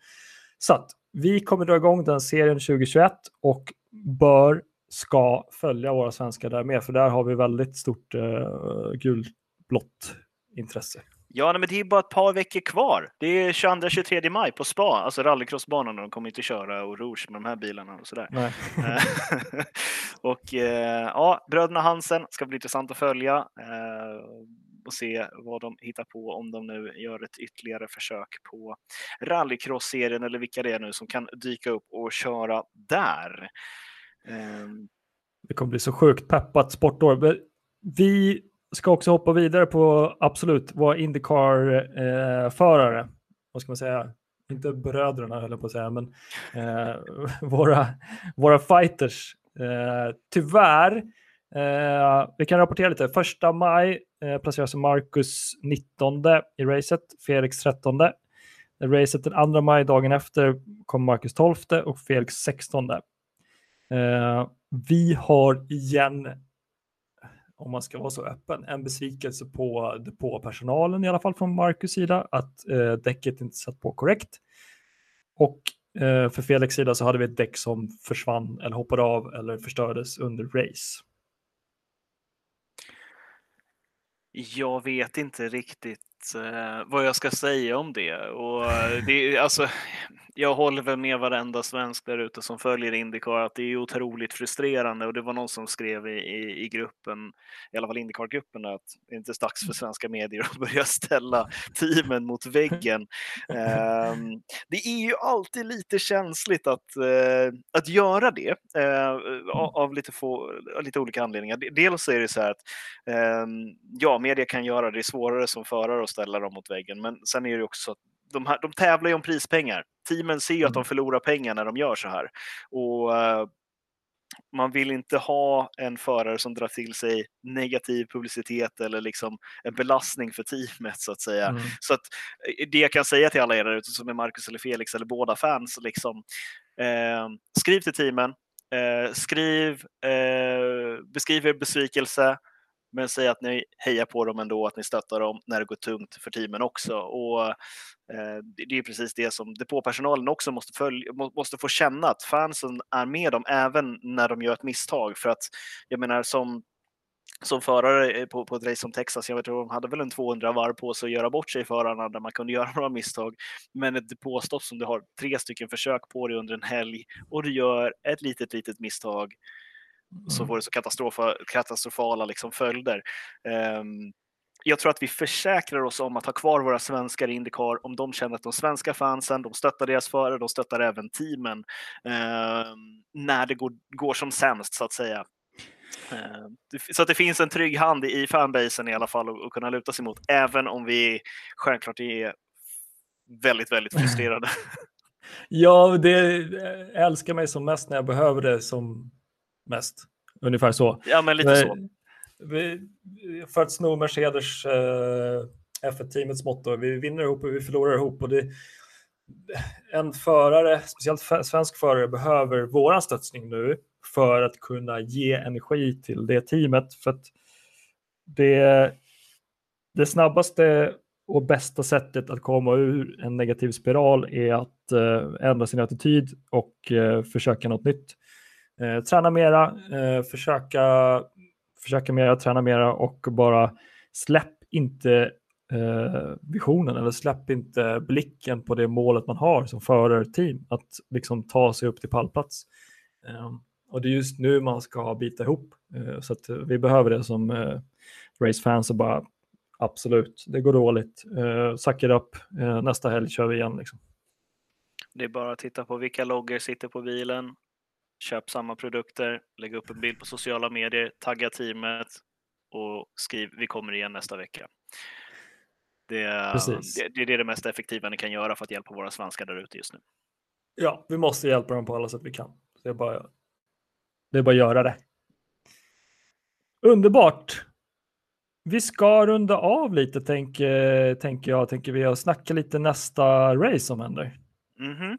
Så att vi kommer dra igång den serien 2021 och bör ska följa våra svenskar där med, för där har vi väldigt stort uh, gulblått intresse. Ja, men det är bara ett par veckor kvar. Det är 22-23 maj på spa, alltså rallycrossbanan. De kommer inte köra och rouge med de här bilarna och sådär. och eh, ja, bröderna Hansen ska bli intressant att följa eh, och se vad de hittar på om de nu gör ett ytterligare försök på rallycross-serien eller vilka det är nu som kan dyka upp och köra där. Ehm. Det kommer bli så sjukt peppat sportår. Vi ska också hoppa vidare på absolut våra Indycar-förare. Eh, Vad ska man säga? Inte bröderna höll jag på att säga, men eh, våra, våra fighters. Eh, tyvärr, eh, vi kan rapportera lite. Första maj eh, placeras Marcus 19 i racet, Felix 13. Racet den 2 maj, dagen efter, kom Marcus 12 och Felix 16. Eh, vi har igen, om man ska vara så öppen, en besvikelse på depåpersonalen i alla fall från Marcus sida att eh, däcket inte satt på korrekt. Och eh, för Felix sida så hade vi ett däck som försvann eller hoppade av eller förstördes under race. Jag vet inte riktigt eh, vad jag ska säga om det. Och eh, det alltså, jag håller väl med varenda svensk där ute som följer Indycar att det är otroligt frustrerande och det var någon som skrev i, i, i gruppen, i alla fall Indycar-gruppen, att det inte är dags för svenska medier att börja ställa teamen mot väggen. um, det är ju alltid lite känsligt att, uh, att göra det uh, av lite, få, lite olika anledningar. Dels är det så här att um, ja, media kan göra det, svårare som förare att ställa dem mot väggen, men sen är det också så att de, här, de tävlar ju om prispengar. Teamen ser ju att de mm. förlorar pengar när de gör så här. Och uh, man vill inte ha en förare som drar till sig negativ publicitet eller liksom en belastning för teamet så att säga. Mm. Så att eh, det jag kan säga till alla er där ute som är Marcus eller Felix eller båda fans, liksom, eh, skriv till teamen, eh, skriv, eh, beskriv er besvikelse, men säg att ni hejar på dem ändå, att ni stöttar dem när det går tungt för teamen också. Och eh, Det är precis det som depåpersonalen också måste, följa, måste få känna, att fansen är med dem även när de gör ett misstag. För att jag menar som som förare eh, på, på ett race som Texas, jag vet de hade väl en 200 varv på sig att göra bort sig förarna där man kunde göra några misstag. Men ett depåstopp som du har tre stycken försök på dig under en helg och du gör ett litet, litet misstag så får det så katastrofa, katastrofala liksom följder. Um, jag tror att vi försäkrar oss om att ha kvar våra svenskar i Indycar om de känner att de svenska fansen, de stöttar deras förare, de stöttar även teamen eh, när det går, går som sämst så att säga. Eh, så att det finns en trygg hand i fanbasen i alla fall att kunna luta sig mot, även om vi självklart är väldigt, väldigt frustrerade. ja, det älskar mig som mest när jag behöver det som mest. Ungefär så. Ja, men lite så. Vi, för att sno Mercedes eh, F1-teamets motto, vi vinner ihop och vi förlorar ihop. Och det, en förare, speciellt svensk förare, behöver våran stötsning nu för att kunna ge energi till det teamet. För att det, det snabbaste och bästa sättet att komma ur en negativ spiral är att eh, ändra sin attityd och eh, försöka något nytt. Eh, träna mera, eh, försöka, försöka mera, träna mera och bara släpp inte eh, visionen eller släpp inte blicken på det målet man har som förarteam att liksom ta sig upp till pallplats. Ehm, och det är just nu man ska bita ihop. Eh, så att vi behöver det som eh, racefans och bara absolut, det går dåligt. eh, suck it up, eh, nästa helg kör vi igen. Liksom. Det är bara att titta på vilka loggor sitter på bilen, köp samma produkter, lägg upp en bild på sociala medier, tagga teamet och skriv vi kommer igen nästa vecka. Det, det, det är det mest effektiva ni kan göra för att hjälpa våra svenskar där ute just nu. Ja, vi måste hjälpa dem på alla sätt vi kan. Det är bara, det är bara att göra det. Underbart. Vi ska runda av lite, tänker, tänker jag, tänker vi, och snacka lite nästa race som händer. Mm -hmm.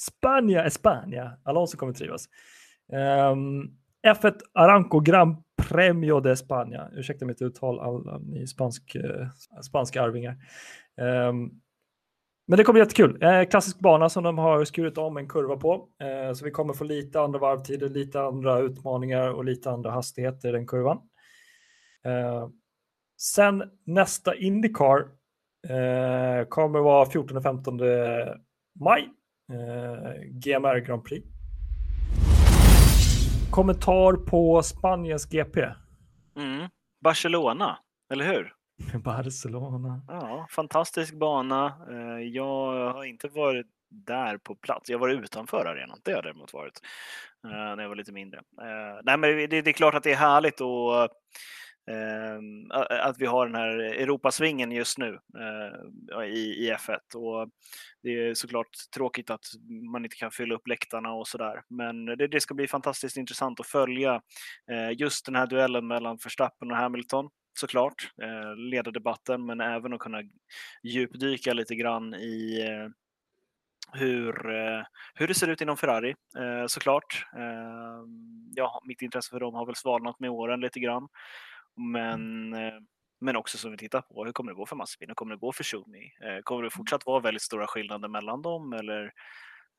Spania, Espania. Alonso kommer trivas. Ehm, um, F1 Aranco Grand Premio de España. Ursäkta mitt uttal, alla ni spansk, uh, spanska arvingar. Um, men det kommer bli jättekul. Eh, klassisk bana som de har skurit om en kurva på. Eh, så vi kommer få lite andra varvtider, lite andra utmaningar och lite andra hastigheter i den kurvan. Eh, sen nästa Indycar eh, kommer vara 14 och 15 maj. Eh, GMR Grand Prix kommentar på Spaniens GP? Mm. Barcelona, eller hur? Barcelona. Ja, fantastisk bana. Eh, jag har inte varit där på plats. Jag varit utanför arenan. Det har jag däremot varit eh, när jag var lite mindre. Nej, men det, är klart att det är härligt Ehm, Ehm, att vi har den här Europasvingen just nu eh, i, i F1. Och det är såklart tråkigt att man inte kan fylla upp läktarna och sådär. Men det, det ska bli fantastiskt intressant att följa eh, just den här duellen mellan Verstappen och Hamilton såklart, eh, leda debatten, men även att kunna djupdyka lite grann i eh, hur, eh, hur det ser ut inom Ferrari eh, såklart. Ehm, ja, mitt intresse för dem har väl svalnat med åren lite grann. Men, eh, men också som vi tittar på, hur kommer det gå för Mazepin? Hur kommer det gå för Schumi? Eh, kommer det fortsatt vara väldigt stora skillnader mellan dem eller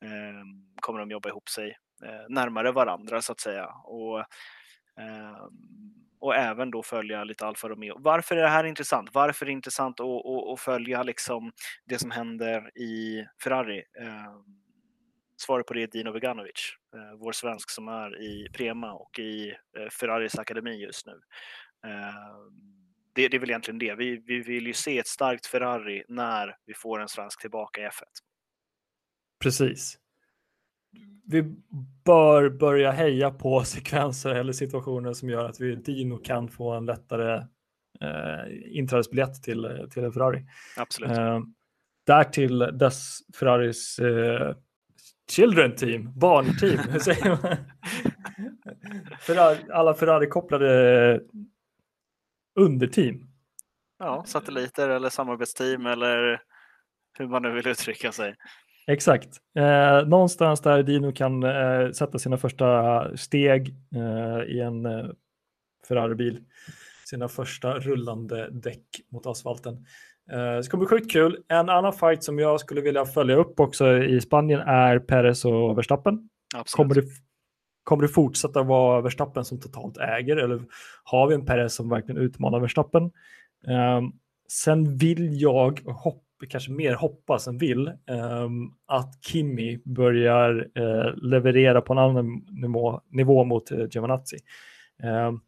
ehm, kommer de jobba ihop sig eh, närmare varandra så att säga? Och, ehm, och även då följa lite Alfa Romeo. Varför är det här intressant? Varför är det intressant att, att, att följa liksom det som händer i Ferrari? Ehm, svaret på det är Dino Beganovic, vår svensk som är i Prema och i Ferraris akademi just nu. Ehm, det, det är väl egentligen det. Vi, vi vill ju se ett starkt Ferrari när vi får en svensk tillbaka i F1. Precis. Vi bör börja heja på sekvenser eller situationer som gör att vi Dino kan få en lättare eh, inträdesbiljett till, till en Ferrari. Absolut. Eh, därtill dess Ferraris eh, Children Team, barnteam, hur säger man? Ferrari, alla Ferrari-kopplade underteam. Ja, satelliter eller samarbetsteam eller hur man nu vill uttrycka sig. Exakt. Eh, någonstans där Dino kan eh, sätta sina första steg eh, i en eh, Ferrari-bil. Sina första rullande däck mot asfalten. Eh, det ska bli sjukt kul. En annan fight som jag skulle vilja följa upp också i Spanien är Perez och Verstappen. Absolut. Kommer det Kommer det fortsätta vara Verstappen som totalt äger eller har vi en Perez som verkligen utmanar Verstappen? Um, sen vill jag hopp, kanske mer hoppas än vill, um, att Kimi börjar uh, leverera på en annan nivå, nivå mot eh, uh, Giovanazzi. Um, ehm,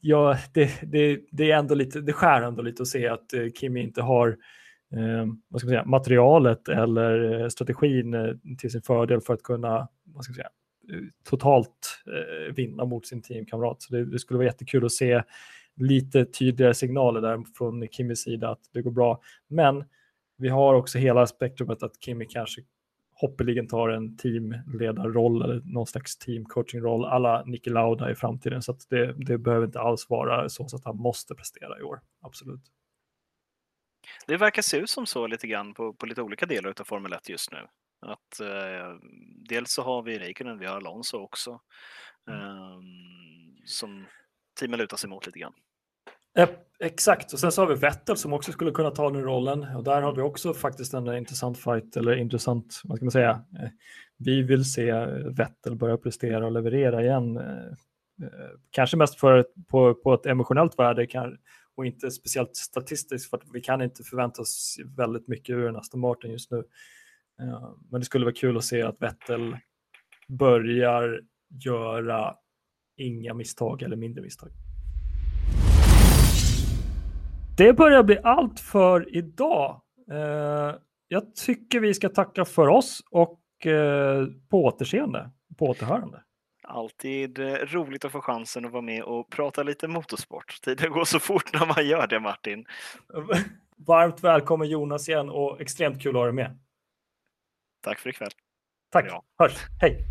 ja, det, det, det, är ändå lite, det skär ändå lite att se att uh, Kimi inte har vad ska man säga, materialet eller strategin till sin fördel för att kunna vad ska man säga, totalt eh, vinna mot sin teamkamrat. Så det, det, skulle vara jättekul att se lite tydligare signaler där från Kimmys sida att det går bra. Men vi har också hela spektrumet att Kimmy kanske hoppeligen tar en teamledarroll eller någon slags teamcoachingroll alla Niki Lauda i framtiden. Så det, det behöver inte alls vara så att han måste prestera i år. Absolut. Det verkar se ut som så lite grann på, på lite olika delar av Formel 1 just nu. Att, eh, dels så har vi Räikkönen, vi har Alonso också, eh, som teamen lutar sig mot lite grann. Exakt, och sen så har vi Vettel som också skulle kunna ta den rollen. Och där har vi också faktiskt en intressant fight, eller intressant, vad ska man säga? Eh, vi vill se Vettel börja prestera och leverera igen. Eh, eh, kanske mest för, på, på ett emotionellt värde och inte speciellt statistiskt för att vi kan inte förvänta oss väldigt mycket ur en Aston Martin just nu. Men det skulle vara kul att se att Vettel börjar göra inga misstag eller mindre misstag. Det börjar bli allt för idag. Eh, jag tycker vi ska tacka för oss och eh, på återseende, på återhörande. Alltid eh, roligt att få chansen att vara med och prata lite motorsport. Tiden går så fort när man gör det, Martin. Varmt välkommen Jonas igen och extremt kul att ha dig med. Tack för ikväll. Tack. Ja. Hörs. Hej.